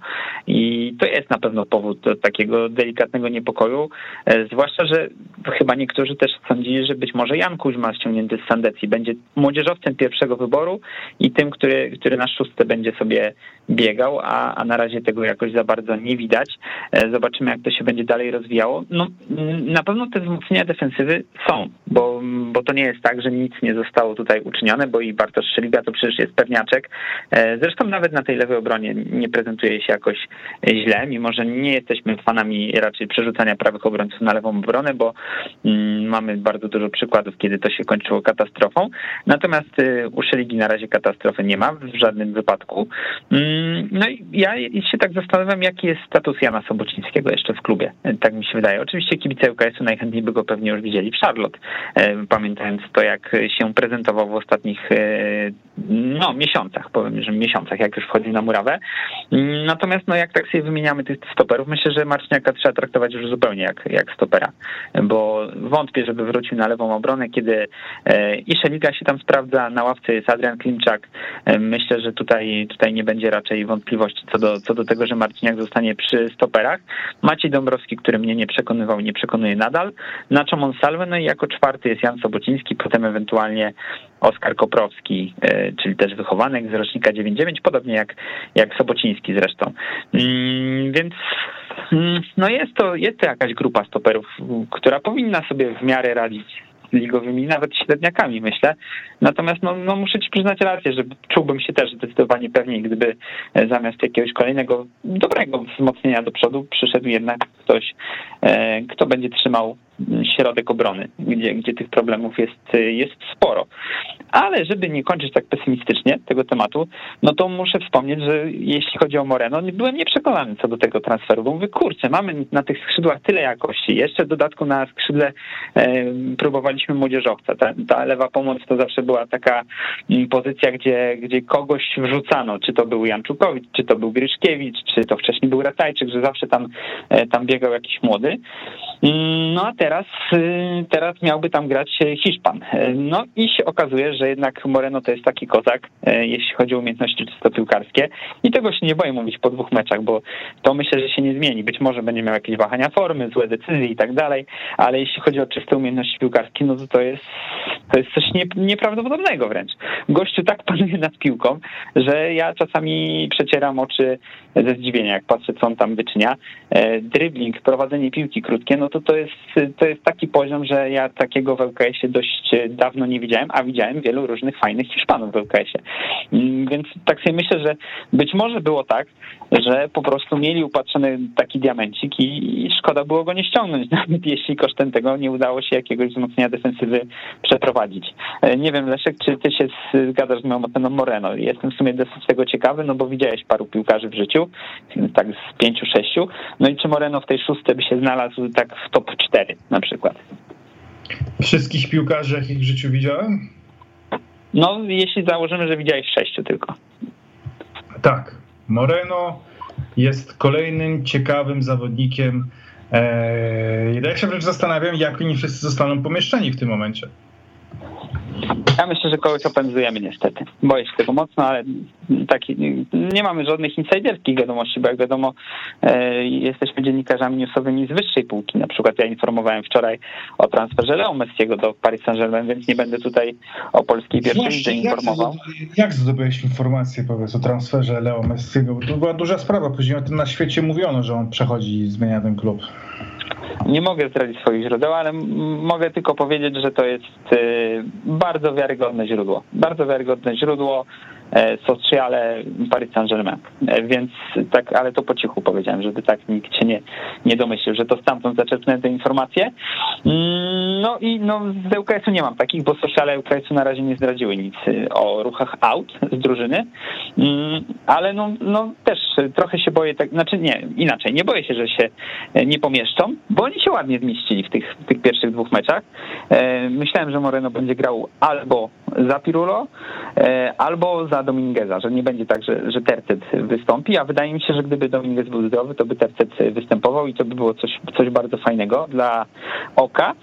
S1: I to jest na pewno powód do takiego delikatnego niepokoju, e, zwłaszcza, że chyba niektórzy też sądzili, że być może Jan Kuźma ściągnięty z Sandecji będzie młodzieżowcem pierwszego wyboru i tym, który, który na szóste będzie sobie biegał, a, a na razie tego jakoś za bardzo nie widać. E, zobaczymy, jak to się będzie dalej rozwijało. No, na pewno te wzmocnienia defensywy są, bo, bo to nie jest tak, że nic nie zostało tutaj uczynione, bo i Bartosz Szeliga to przecież jest pewniaczek. E, zresztą nawet na tej lewej obronie nie prezentuje się jakoś źle, mimo że nie jesteśmy fanami raczej przerzucania prawych obrońców na lewą obronę, bo mm, mamy bardzo dużo przykładów, kiedy to się kończyło katastrofą. Natomiast y, u Szeligi na razie katastrofy nie ma w żadnym wypadku. Mm, no i ja się tak zastanawiam, jaki jest status Jana Sobocińskiego jeszcze w klubie. Tak mi się wydaje. Oczywiście kibice UKS-u najchętniej by go pewnie już widzieli w Charlotte, e, pamiętając to, jak się prezentował w ostatnich e, no, miesiącach, powiem, że miesiącach, jak już wchodzi na murawę. Natomiast no, jak tak sobie wymieniamy tych stoperów, myślę, że Marciniaka trzeba traktować już zupełnie jak, jak stopera, bo wątpię, żeby wrócił na lewą obronę, kiedy e, i Szeliga się tam sprawdza, na ławce jest Adrian Klimczak. Myślę, że tutaj, tutaj nie będzie raczej wątpliwości co do, co do tego, że Marciniak zostanie przy stoperach. Maciej Dąbrowski, który mnie nie przekonywał, nie przekonuje nadal. Nacho Monsalve, no i jako czwarty jest Jan Sobociński, potem ewentualnie Oskar Koprowski, e, czyli też wychowanek z rocznika 99, podobnie jak, jak Sobociński zresztą. Mm, więc mm, no jest to, jest to jakaś grupa stoperów, która powinna sobie w miarę radzić ligowymi, nawet średniakami, myślę. Natomiast no, no muszę ci przyznać rację, że czułbym się też zdecydowanie pewniej, gdyby e, zamiast jakiegoś kolejnego dobrego wzmocnienia do przodu przyszedł jednak ktoś, e, kto będzie trzymał środek obrony, gdzie, gdzie tych problemów jest, jest sporo. Ale żeby nie kończyć tak pesymistycznie tego tematu, no to muszę wspomnieć, że jeśli chodzi o Moreno, byłem nieprzekonany co do tego transferu, bo mówię, kurczę, mamy na tych skrzydłach tyle jakości. Jeszcze w dodatku na skrzydle e, próbowaliśmy młodzieżowca. Ta, ta lewa pomoc to zawsze była taka mm, pozycja, gdzie, gdzie kogoś wrzucano, czy to był Janczukowicz, czy to był Gryszkiewicz, czy to wcześniej był Ratajczyk, że zawsze tam, e, tam biegał jakiś młody. Mm, no a teraz, y, teraz miałby tam grać Hiszpan. E, no i się okazuje, że jednak Moreno to jest taki kozak, jeśli chodzi o umiejętności czysto piłkarskie. I tego się nie boję mówić po dwóch meczach, bo to myślę, że się nie zmieni. Być może będzie miał jakieś wahania formy, złe decyzje i tak dalej, ale jeśli chodzi o czyste umiejętności piłkarskie, no to to jest, to jest coś nie, nieprawdopodobnego wręcz. Gościu tak panuje nad piłką, że ja czasami przecieram oczy ze zdziwienia, jak patrzę, co on tam wyczynia. E, dribbling, prowadzenie piłki krótkie, no to to jest, to jest taki poziom, że ja takiego w LKS-ie dość dawno nie widziałem, a widziałem wielu różnych fajnych Hiszpanów w LKS-ie. Mm, więc tak sobie myślę, że być może było tak, że po prostu mieli upatrzony taki diamencik i, szkoda było go nie ściągnąć, nawet jeśli kosztem tego nie udało się jakiegoś wzmocnienia defensywy przeprowadzić. E, nie wiem, Leszek, czy ty się zgadzasz z moją oceną Moreno? Jestem w sumie dosyć tego ciekawy, no bo widziałeś paru piłkarzy w życiu, tak z pięciu, sześciu, no i czy Moreno w tej szóstej by się znalazł tak w top 4 na przykład?
S2: Wszystkich piłkarzy, jakich w życiu widziałem?
S1: No, jeśli założymy, że widziałeś sześciu tylko.
S2: Tak. Moreno jest kolejnym ciekawym zawodnikiem. Eee, ja się wręcz zastanawiam, jak oni wszyscy zostaną pomieszczeni w tym momencie.
S1: Ja myślę, że kogoś opędzujemy niestety. Boję się tego mocno, ale taki, nie mamy żadnych insiderskich wiadomości, bo jak wiadomo, e, jesteśmy dziennikarzami newsowymi z wyższej półki. Na przykład ja informowałem wczoraj o transferze Leo Messiego do Paris Saint-Germain, więc nie będę tutaj o polskiej pierwszej informował.
S2: Jak, jak zdobyłeś informację powiedz o transferze Leo Messiego? To była duża sprawa, później o tym na świecie mówiono, że on przechodzi i zmienia ten klub.
S1: Nie mogę zdradzić swoich źródeł, ale mogę tylko powiedzieć, że to jest y, bardzo wiarygodne źródło. Bardzo wiarygodne źródło. E, sociale Paris Saint-Germain. E, więc tak, ale to po cichu powiedziałem, żeby tak nikt się nie, nie domyślił, że to stamtąd zaczerpnę te informacje. Mm, no i no, z UKS-u nie mam takich, bo sociale UKS-u na razie nie zdradziły nic y, o ruchach out z drużyny, mm, ale no, no też trochę się boję, tak, znaczy nie, inaczej, nie boję się, że się e, nie pomieszczą, bo oni się ładnie zmieścili w tych, w tych pierwszych dwóch meczach. Myślałem, że Moreno będzie grał albo za Pirulo, albo za Domingueza, że nie będzie tak, że, że Tercet wystąpi, a wydaje mi się, że gdyby Dominguez był zdrowy, to by Tercet występował i to by było coś, coś bardzo fajnego dla oka.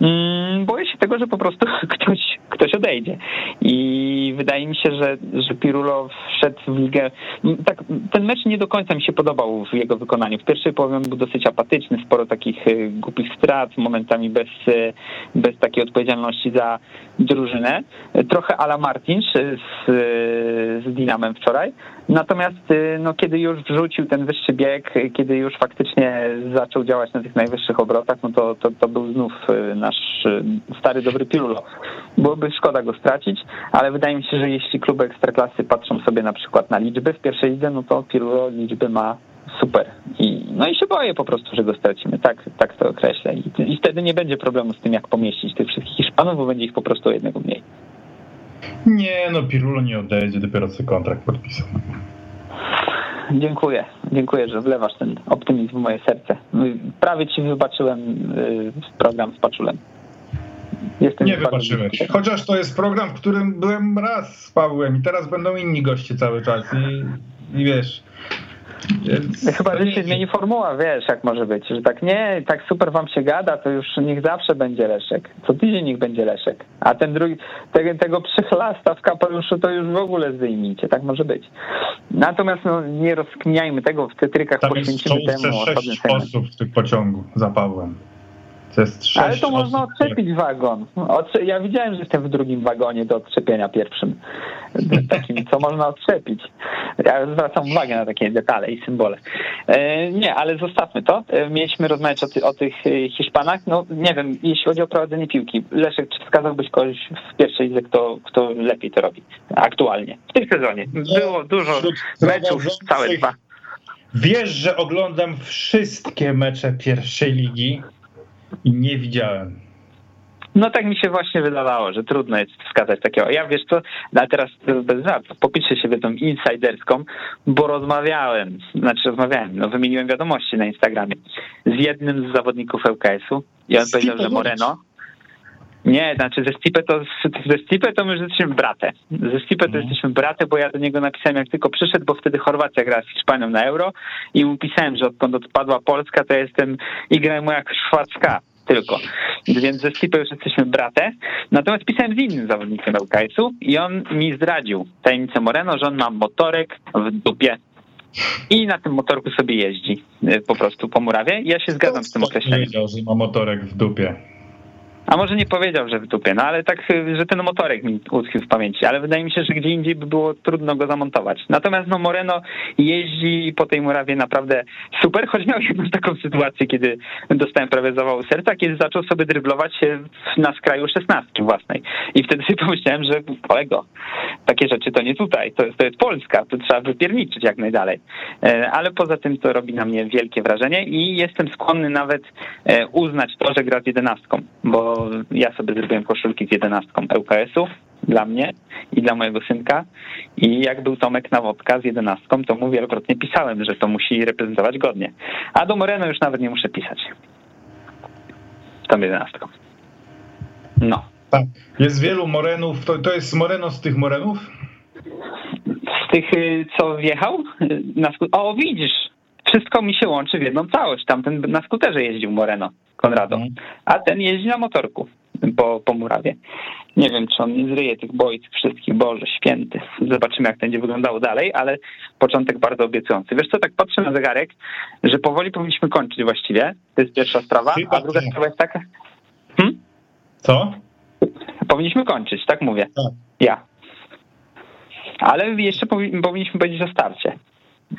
S1: Mm, boję się tego, że po prostu ktoś, ktoś odejdzie i wydaje mi się, że, że Pirulo wszedł w ligę, mm, tak, ten mecz nie do końca mi się podobał w jego wykonaniu. W pierwszej połowie był dosyć apatyczny, sporo takich y, głupich strat, momentami bez, y, bez takiej odpowiedzialności za drużynę. Trochę ala Martins z z Dinamem wczoraj. Natomiast y, no, kiedy już wrzucił ten wyższy bieg, kiedy już faktycznie zaczął działać na tych najwyższych obrotach, no to, to, to był znów y, nasz y, stary dobry Pirulo. Byłoby szkoda go stracić, ale wydaje mi się, że jeśli kluby ekstraklasy patrzą sobie na przykład na liczby w pierwszej lidze, no to Pirulo liczby ma super. I, no i się boję po prostu, że go stracimy. Tak, tak to określę. I, I wtedy nie będzie problemu z tym, jak pomieścić tych wszystkich Hiszpanów, bo będzie ich po prostu jednego mniej.
S2: Nie, no Pirulo nie odejdzie, dopiero co kontrakt podpisał.
S1: Dziękuję, dziękuję, że wlewasz ten optymizm w moje serce. Prawie ci wybaczyłem y, program z Paczulem.
S2: Jestem nie wybaczyłeś. Chociaż to jest program, w którym byłem raz z Pawłem i teraz będą inni goście cały czas i, i wiesz,
S1: więc Chyba, że się zmieni formuła, wiesz, jak może być, że tak nie, tak super wam się gada, to już niech zawsze będzie Leszek. Co tydzień niech będzie Leszek. A ten drugi, tego, tego przychlasta w kapeluszu to już w ogóle zdejmijcie, tak może być. Natomiast no, nie rozkminiajmy tego, w tetrykach
S2: Tam poświęcimy temu osobny osób w tym pociągu za Pawłem.
S1: To jest Ale to można odczepić wagon. Ja widziałem, że jestem w drugim wagonie do odczepienia pierwszym. Takim, co można odczepić. Ja zwracam uwagę na takie detale i symbole. E, nie, ale zostawmy to. E, mieliśmy rozmawiać o, ty, o tych e, Hiszpanach. No nie wiem, jeśli chodzi o prowadzenie piłki. Leszek, czy wskazałbyś kogoś w pierwszej lidze, kto, kto lepiej to robi aktualnie? W tym sezonie. Było dużo meczów, całe dwa.
S2: Wiesz, że oglądam wszystkie mecze pierwszej ligi nie widziałem.
S1: No tak mi się właśnie wydawało, że trudno jest wskazać takiego. Ja wiesz co, no, a teraz bez żartów, popiszę się tą insiderską, bo rozmawiałem, znaczy rozmawiałem, no wymieniłem wiadomości na Instagramie z jednym z zawodników ŁKS-u i on powiedział, że Moreno, nie, znaczy ze Stipe to, ze Stipe to my już jesteśmy brate. Ze Stipe to mhm. jesteśmy brate, bo ja do niego napisałem jak tylko przyszedł, bo wtedy Chorwacja gra z Hiszpanią na Euro i mu pisałem, że odkąd odpadła Polska, to jestem i grałem mu jak szwacka tylko. Więc ze Stipe już jesteśmy brate. Natomiast pisałem z innym zawodnikiem LKS-u i on mi zdradził tajemnicę Moreno, że on ma motorek w dupie i na tym motorku sobie jeździ y, po prostu po murawie. Ja się zgadzam z tym określeniem.
S2: Wiedział, że ma motorek w dupie.
S1: A może nie powiedział, że w dupie, no ale tak, że ten motorek mi utkwił w pamięci, ale wydaje mi się, że gdzie indziej by było trudno go zamontować. Natomiast no Moreno jeździ po tej murawie naprawdę super, choć miał jedną taką sytuację, kiedy dostałem prawie zawału serca, kiedy zaczął sobie dryblować się na skraju szesnastki własnej. I wtedy sobie pomyślałem, że kolego, takie rzeczy to nie tutaj, to, to jest Polska, to trzeba wypierniczyć jak najdalej. E, ale poza tym to robi na mnie wielkie wrażenie i jestem skłonny nawet e, uznać to, że gra z jedenastką, bo ja sobie zrobiłem koszulki z jedenastką ŁKS-u dla mnie i dla mojego synka i jak był Tomek Nawodka z jedenastką, to mu wielokrotnie pisałem, że to musi reprezentować godnie. A do Moreno już nawet nie muszę pisać. Tą jedenastką. No.
S2: Tak. Jest wielu Morenów. To, to jest Moreno z tych Morenów?
S1: Z tych, y, co wjechał? Y, na o, widzisz, wszystko mi się łączy w jedną całość. Tamten na skuterze jeździł Moreno, Konrado, mhm. a ten jeździ na motorku po, po murawie. Nie wiem, czy on nie zryje tych boisk wszystkich, Boże Święty. Zobaczymy, jak to będzie wyglądało dalej, ale początek bardzo obiecujący. Wiesz co, tak patrzę na zegarek, że powoli powinniśmy kończyć właściwie. To jest pierwsza sprawa, a druga sprawa jest taka...
S2: Hmm? Co?
S1: Powinniśmy kończyć, tak mówię. Tak. Ja. Ale jeszcze powinniśmy powiedzieć o starcie.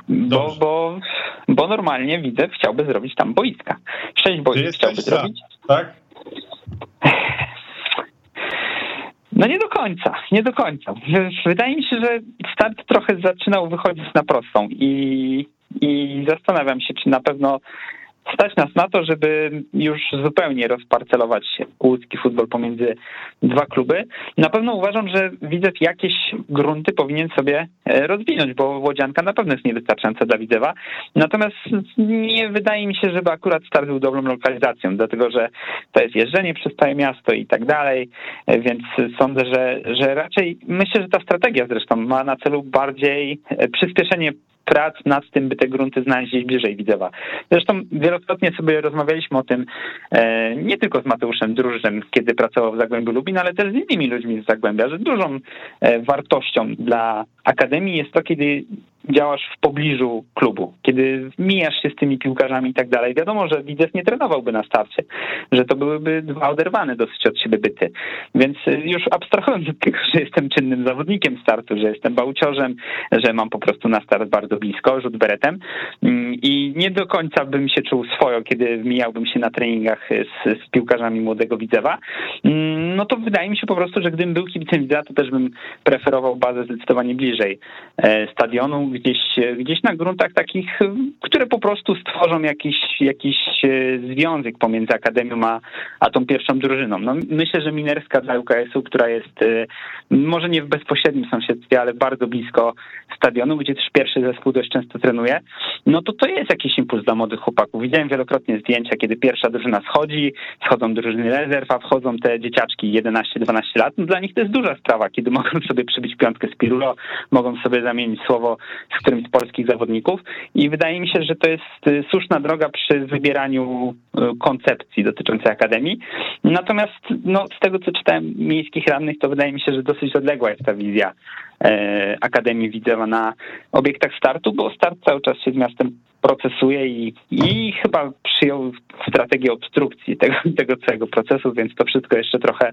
S1: Bo, bo, bo normalnie widzę, chciałby zrobić tam boiska. Sześć boisk chciałby zrobić.
S2: Tak?
S1: No nie do końca, nie do końca. Wydaje mi się, że start trochę zaczynał wychodzić na prostą i, i zastanawiam się, czy na pewno stać nas na to, żeby już zupełnie rozparcelować łódzki futbol pomiędzy dwa kluby. Na pewno uważam, że Widzew jakieś grunty powinien sobie e, rozwinąć, bo Łodzianka na pewno jest niewystarczająca dla Widzewa. Natomiast nie wydaje mi się, żeby akurat start był dobrą lokalizacją, dlatego że to jest jeżdżenie przez całe miasto i tak dalej, e, więc sądzę, że, że raczej myślę, że ta strategia zresztą ma na celu bardziej e, przyspieszenie prac nad tym, by te grunty znaleźć gdzieś bliżej Widzewa. Zresztą wielokrotnie sobie rozmawialiśmy o tym e, nie tylko z Mateuszem Drużem, kiedy pracował w Zagłębiu Lubin, ale też z innymi ludźmi z Zagłębia, że dużą e, wartością dla Akademii jest to, kiedy działasz w pobliżu klubu, kiedy mijasz się z tymi piłkarzami i tak dalej. Wiadomo, że Widzew nie trenowałby na starcie, że to byłyby dwa oderwane dosyć od siebie byty. Więc już abstrahując od tego, że jestem czynnym zawodnikiem startu, że jestem bałciorzem, że mam po prostu na start bardzo blisko, rzut beretem mm, i nie do końca bym się czuł swojo, kiedy mijałbym się na treningach z, z piłkarzami młodego Widzewa, mm, no to wydaje mi się po prostu, że gdybym był kibicem Widzewa, to też bym preferował bazę zdecydowanie bliżej e, stadionu, gdzieś, gdzieś na gruntach takich, które po prostu stworzą jakiś, jakiś e, związek pomiędzy Akademią a, a tą pierwszą drużyną. No, myślę, że Minerska dla UKS-u, która jest e, może nie w bezpośrednim sąsiedztwie, ale bardzo blisko stadionu, gdzie też pierwszy zespół dość często trenuje, no to to jest jakiś impuls dla młodych chłopaków. Widziałem wielokrotnie zdjęcia, kiedy pierwsza drużyna schodzi, schodzą drużyny rezerw, a wchodzą te dzieciaczki 11-12 lat. No dla nich to jest duża sprawa, kiedy mogą sobie przybić piątkę z Pirulo, mogą sobie zamienić słowo z którymś z polskich zawodników i wydaje mi się, że to jest y, słuszna droga przy wybieraniu y, koncepcji dotyczącej Akademii. Natomiast no, z tego, co czytałem miejskich radnych, to wydaje mi się, że dosyć odległa jest ta wizja Akademii Widzewa na obiektach startu, bo start cały czas się z miastem procesuje i, i chyba przyjął strategię obstrukcji tego, tego całego procesu, więc to wszystko jeszcze trochę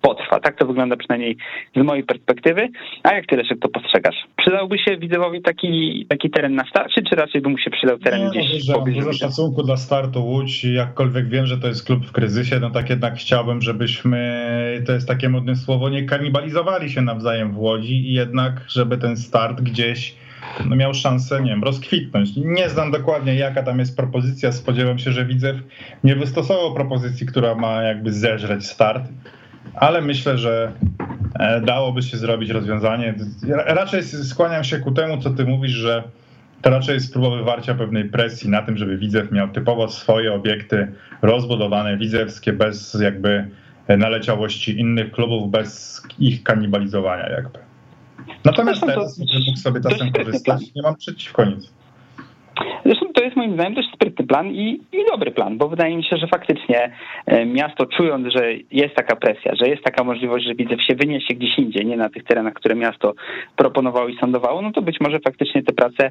S1: potrwa. Tak to wygląda przynajmniej z mojej perspektywy. A jak ty, Leszek, to postrzegasz? Przydałby się Widzewowi taki, taki teren na starcie, czy raczej by mu się przydał teren
S2: Nie,
S1: gdzieś
S2: no, pobliżu? Dużo szacunku dla startu Łódź, jakkolwiek wiem, że to jest klub w kryzysie, no tak jednak chciałbym, żebyśmy, to jest takie modne słowo, nie kanibalizowali się nawzajem w Łodzi i jednak, żeby ten start gdzieś no miał szansę, nie wiem, rozkwitnąć. Nie znam dokładnie, jaka tam jest propozycja. Spodziewam się, że Widzew nie wystosował propozycji, która ma jakby zeżreć start, ale myślę, że e, dałoby się zrobić rozwiązanie. Raczej skłaniam się ku temu, co ty mówisz, że to raczej jest próba wywarcia pewnej presji na tym, żeby Widzew miał typowo swoje obiekty rozbudowane, widzewskie, bez jakby naleciałości innych klubów, bez ich kanibalizowania jakby. Natomiast teraz mógł sobie czasem korzystać, nie mam przeciwko nic.
S1: Jest moim zdaniem też sprytny plan i, i, dobry plan, bo wydaje mi się, że faktycznie e, miasto czując, że jest taka presja, że jest taka możliwość, że Widzew się wyniesie gdzieś indziej, nie na tych terenach, które miasto proponowało i sądowało, no to być może faktycznie te prace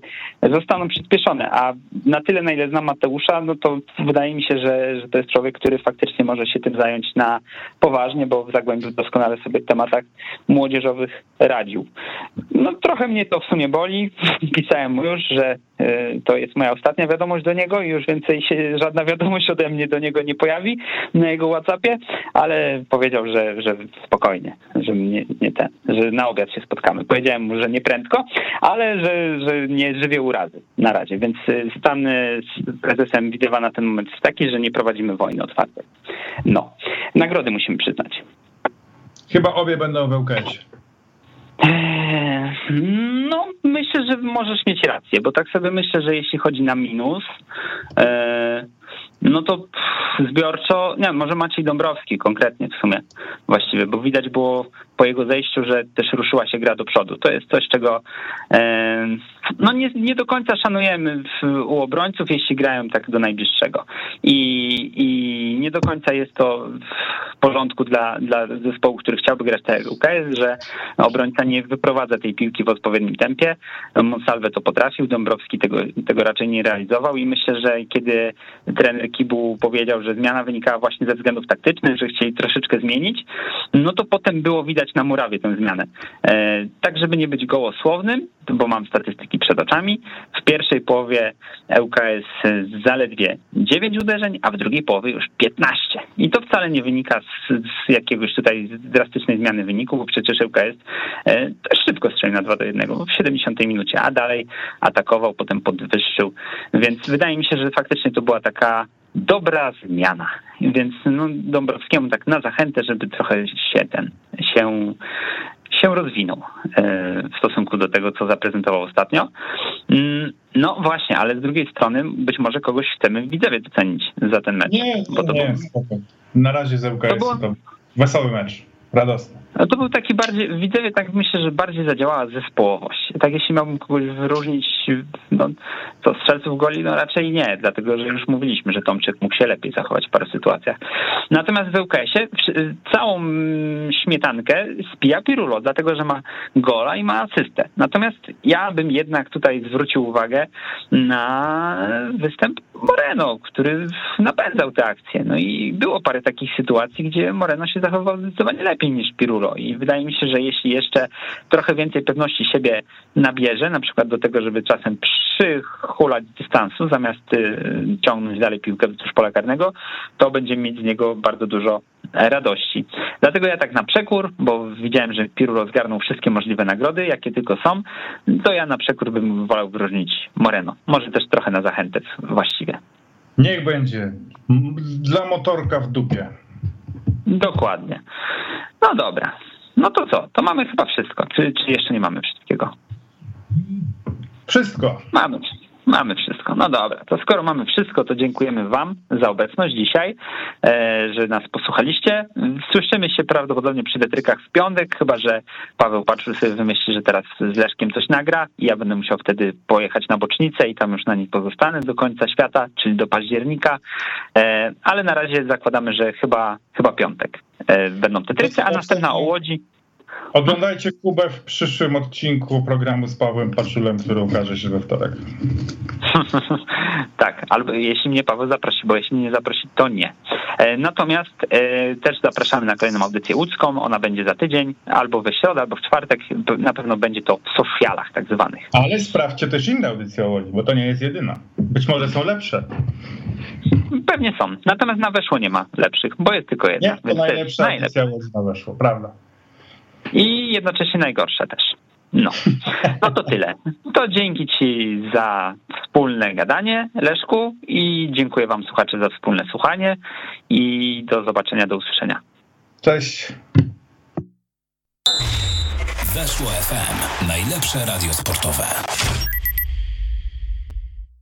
S1: zostaną przyspieszone. A na tyle, na ile znam Mateusza, no to wydaje mi się, że, że to jest człowiek, który faktycznie może się tym zająć na poważnie, bo w Zagłębiu doskonale sobie w tematach młodzieżowych radził. No trochę mnie to w sumie boli. Pisałem już, że to jest moja ostatnia wiadomość do niego i już więcej się żadna wiadomość ode mnie do niego nie pojawi na jego WhatsAppie, ale powiedział, że, że spokojnie, że nie, nie ten, że na obiad się spotkamy. Powiedziałem mu, że nie prędko, ale że, że nie żywie urazy na razie, więc y, stan z prezesem Widywa na ten moment jest taki, że nie prowadzimy wojny otwartej. No, nagrody musimy przyznać.
S2: Chyba obie będą w Ełkecie.
S1: Eee, no, myślę, że możesz mieć rację, bo tak sobie myślę, że jeśli chodzi na minus, eee, no to zbiorczo, nie może Maciej Dąbrowski konkretnie w sumie właściwie, bo widać było po jego zejściu, że też ruszyła się gra do przodu. To jest coś, czego e, no nie, nie do końca szanujemy w, u obrońców, jeśli grają tak do najbliższego. I, I nie do końca jest to w porządku dla, dla zespołu, który chciałby grać tak jak UKS, że obrońca nie wyprowadza tej piłki w odpowiednim tempie. Monsalve to potrafił, Dąbrowski tego, tego raczej nie realizował i myślę, że kiedy trener Kibu powiedział, że zmiana wynikała właśnie ze względów taktycznych, że chcieli troszeczkę zmienić, no to potem było widać na murawie tę zmianę. E, tak, żeby nie być gołosłownym, bo mam statystyki przed oczami, w pierwszej połowie ŁKS zaledwie 9 uderzeń, a w drugiej połowie już 15. I to wcale nie wynika z, z jakiegoś tutaj drastycznej zmiany wyniku, bo przecież ŁKS e, szybko strzelił na 2 do 1 w 70 minucie, a dalej atakował, potem podwyższył. Więc wydaje mi się, że faktycznie to była taka dobra zmiana. Więc no, Dąbrowskiemu tak na zachętę, żeby trochę się ten, się, się rozwinął e, w stosunku do tego, co zaprezentował ostatnio. Mm, no właśnie, ale z drugiej strony być może kogoś chcemy w Widzewie docenić za ten mecz.
S2: Nie, bo to nie, był... Na razie z ŁKS to, było... to wesoły mecz, radosny.
S1: No to był taki bardziej, widzowie tak myślę, że bardziej zadziałała zespołowość. Tak jeśli miałbym kogoś wyróżnić, no, to strzelców goli, no raczej nie, dlatego że już mówiliśmy, że Tomczyk mógł się lepiej zachować w paru sytuacjach. Natomiast w ŁKS-ie całą śmietankę spija Pirulo, dlatego że ma gola i ma asystę. Natomiast ja bym jednak tutaj zwrócił uwagę na występ Moreno, który napędzał tę akcję. No i było parę takich sytuacji, gdzie Moreno się zachował zdecydowanie lepiej niż Pirulo i wydaje mi się, że jeśli jeszcze trochę więcej pewności siebie nabierze, na przykład do tego, żeby czasem przychulać dystansu, zamiast y, ciągnąć dalej piłkę wzdłuż pola karnego, to będziemy mieć z niego bardzo dużo radości. Dlatego ja tak na przekór, bo widziałem, że Pirulo zgarnął wszystkie możliwe nagrody, jakie tylko są, to ja na przekór bym wolał wyróżnić Moreno. Może też trochę na zachętę właściwie.
S2: Niech będzie. Dla motorka w dupie.
S1: Dokładnie. No dobra. No to co? To mamy chyba wszystko. Czy, czy jeszcze nie mamy wszystkiego?
S2: Wszystko.
S1: Mamy. Mamy wszystko. No dobra, to skoro mamy wszystko, to dziękujemy Wam za obecność dzisiaj, e, że nas posłuchaliście. Słyszymy się prawdopodobnie przy detrykach w piątek, chyba że Paweł Patrzył sobie wymyśli, że teraz z Leszkiem coś nagra i ja będę musiał wtedy pojechać na bocznicę i tam już na niej pozostanę do końca świata, czyli do października, e, ale na razie zakładamy, że chyba, chyba piątek e, będą te tryki, a następna o Łodzi
S2: Oglądajcie Kubę w przyszłym odcinku programu z Pawłem Paczulem, który ukaże się we wtorek.
S1: tak, albo jeśli mnie Paweł zaprosi, bo jeśli nie zaprosi, to nie. E, natomiast e, też zapraszamy na kolejną audycję łódzką. Ona będzie za tydzień, albo we środę, albo w czwartek. Na pewno będzie to w socialach tak zwanych.
S2: Ale sprawdźcie też inne audycje o Łodzi, bo to nie jest jedyna. Być może są lepsze.
S1: Pewnie są. Natomiast na weszło nie ma lepszych, bo jest tylko jedna.
S2: Nie, to najlepsza audycja Łodzi na weszło, prawda.
S1: I jednocześnie najgorsze też. No, no to tyle. To dzięki Ci za wspólne gadanie, Leszku, i dziękuję Wam, słuchacze, za wspólne słuchanie i do zobaczenia, do usłyszenia.
S2: Cześć.
S3: Weszło FM. Najlepsze radio sportowe.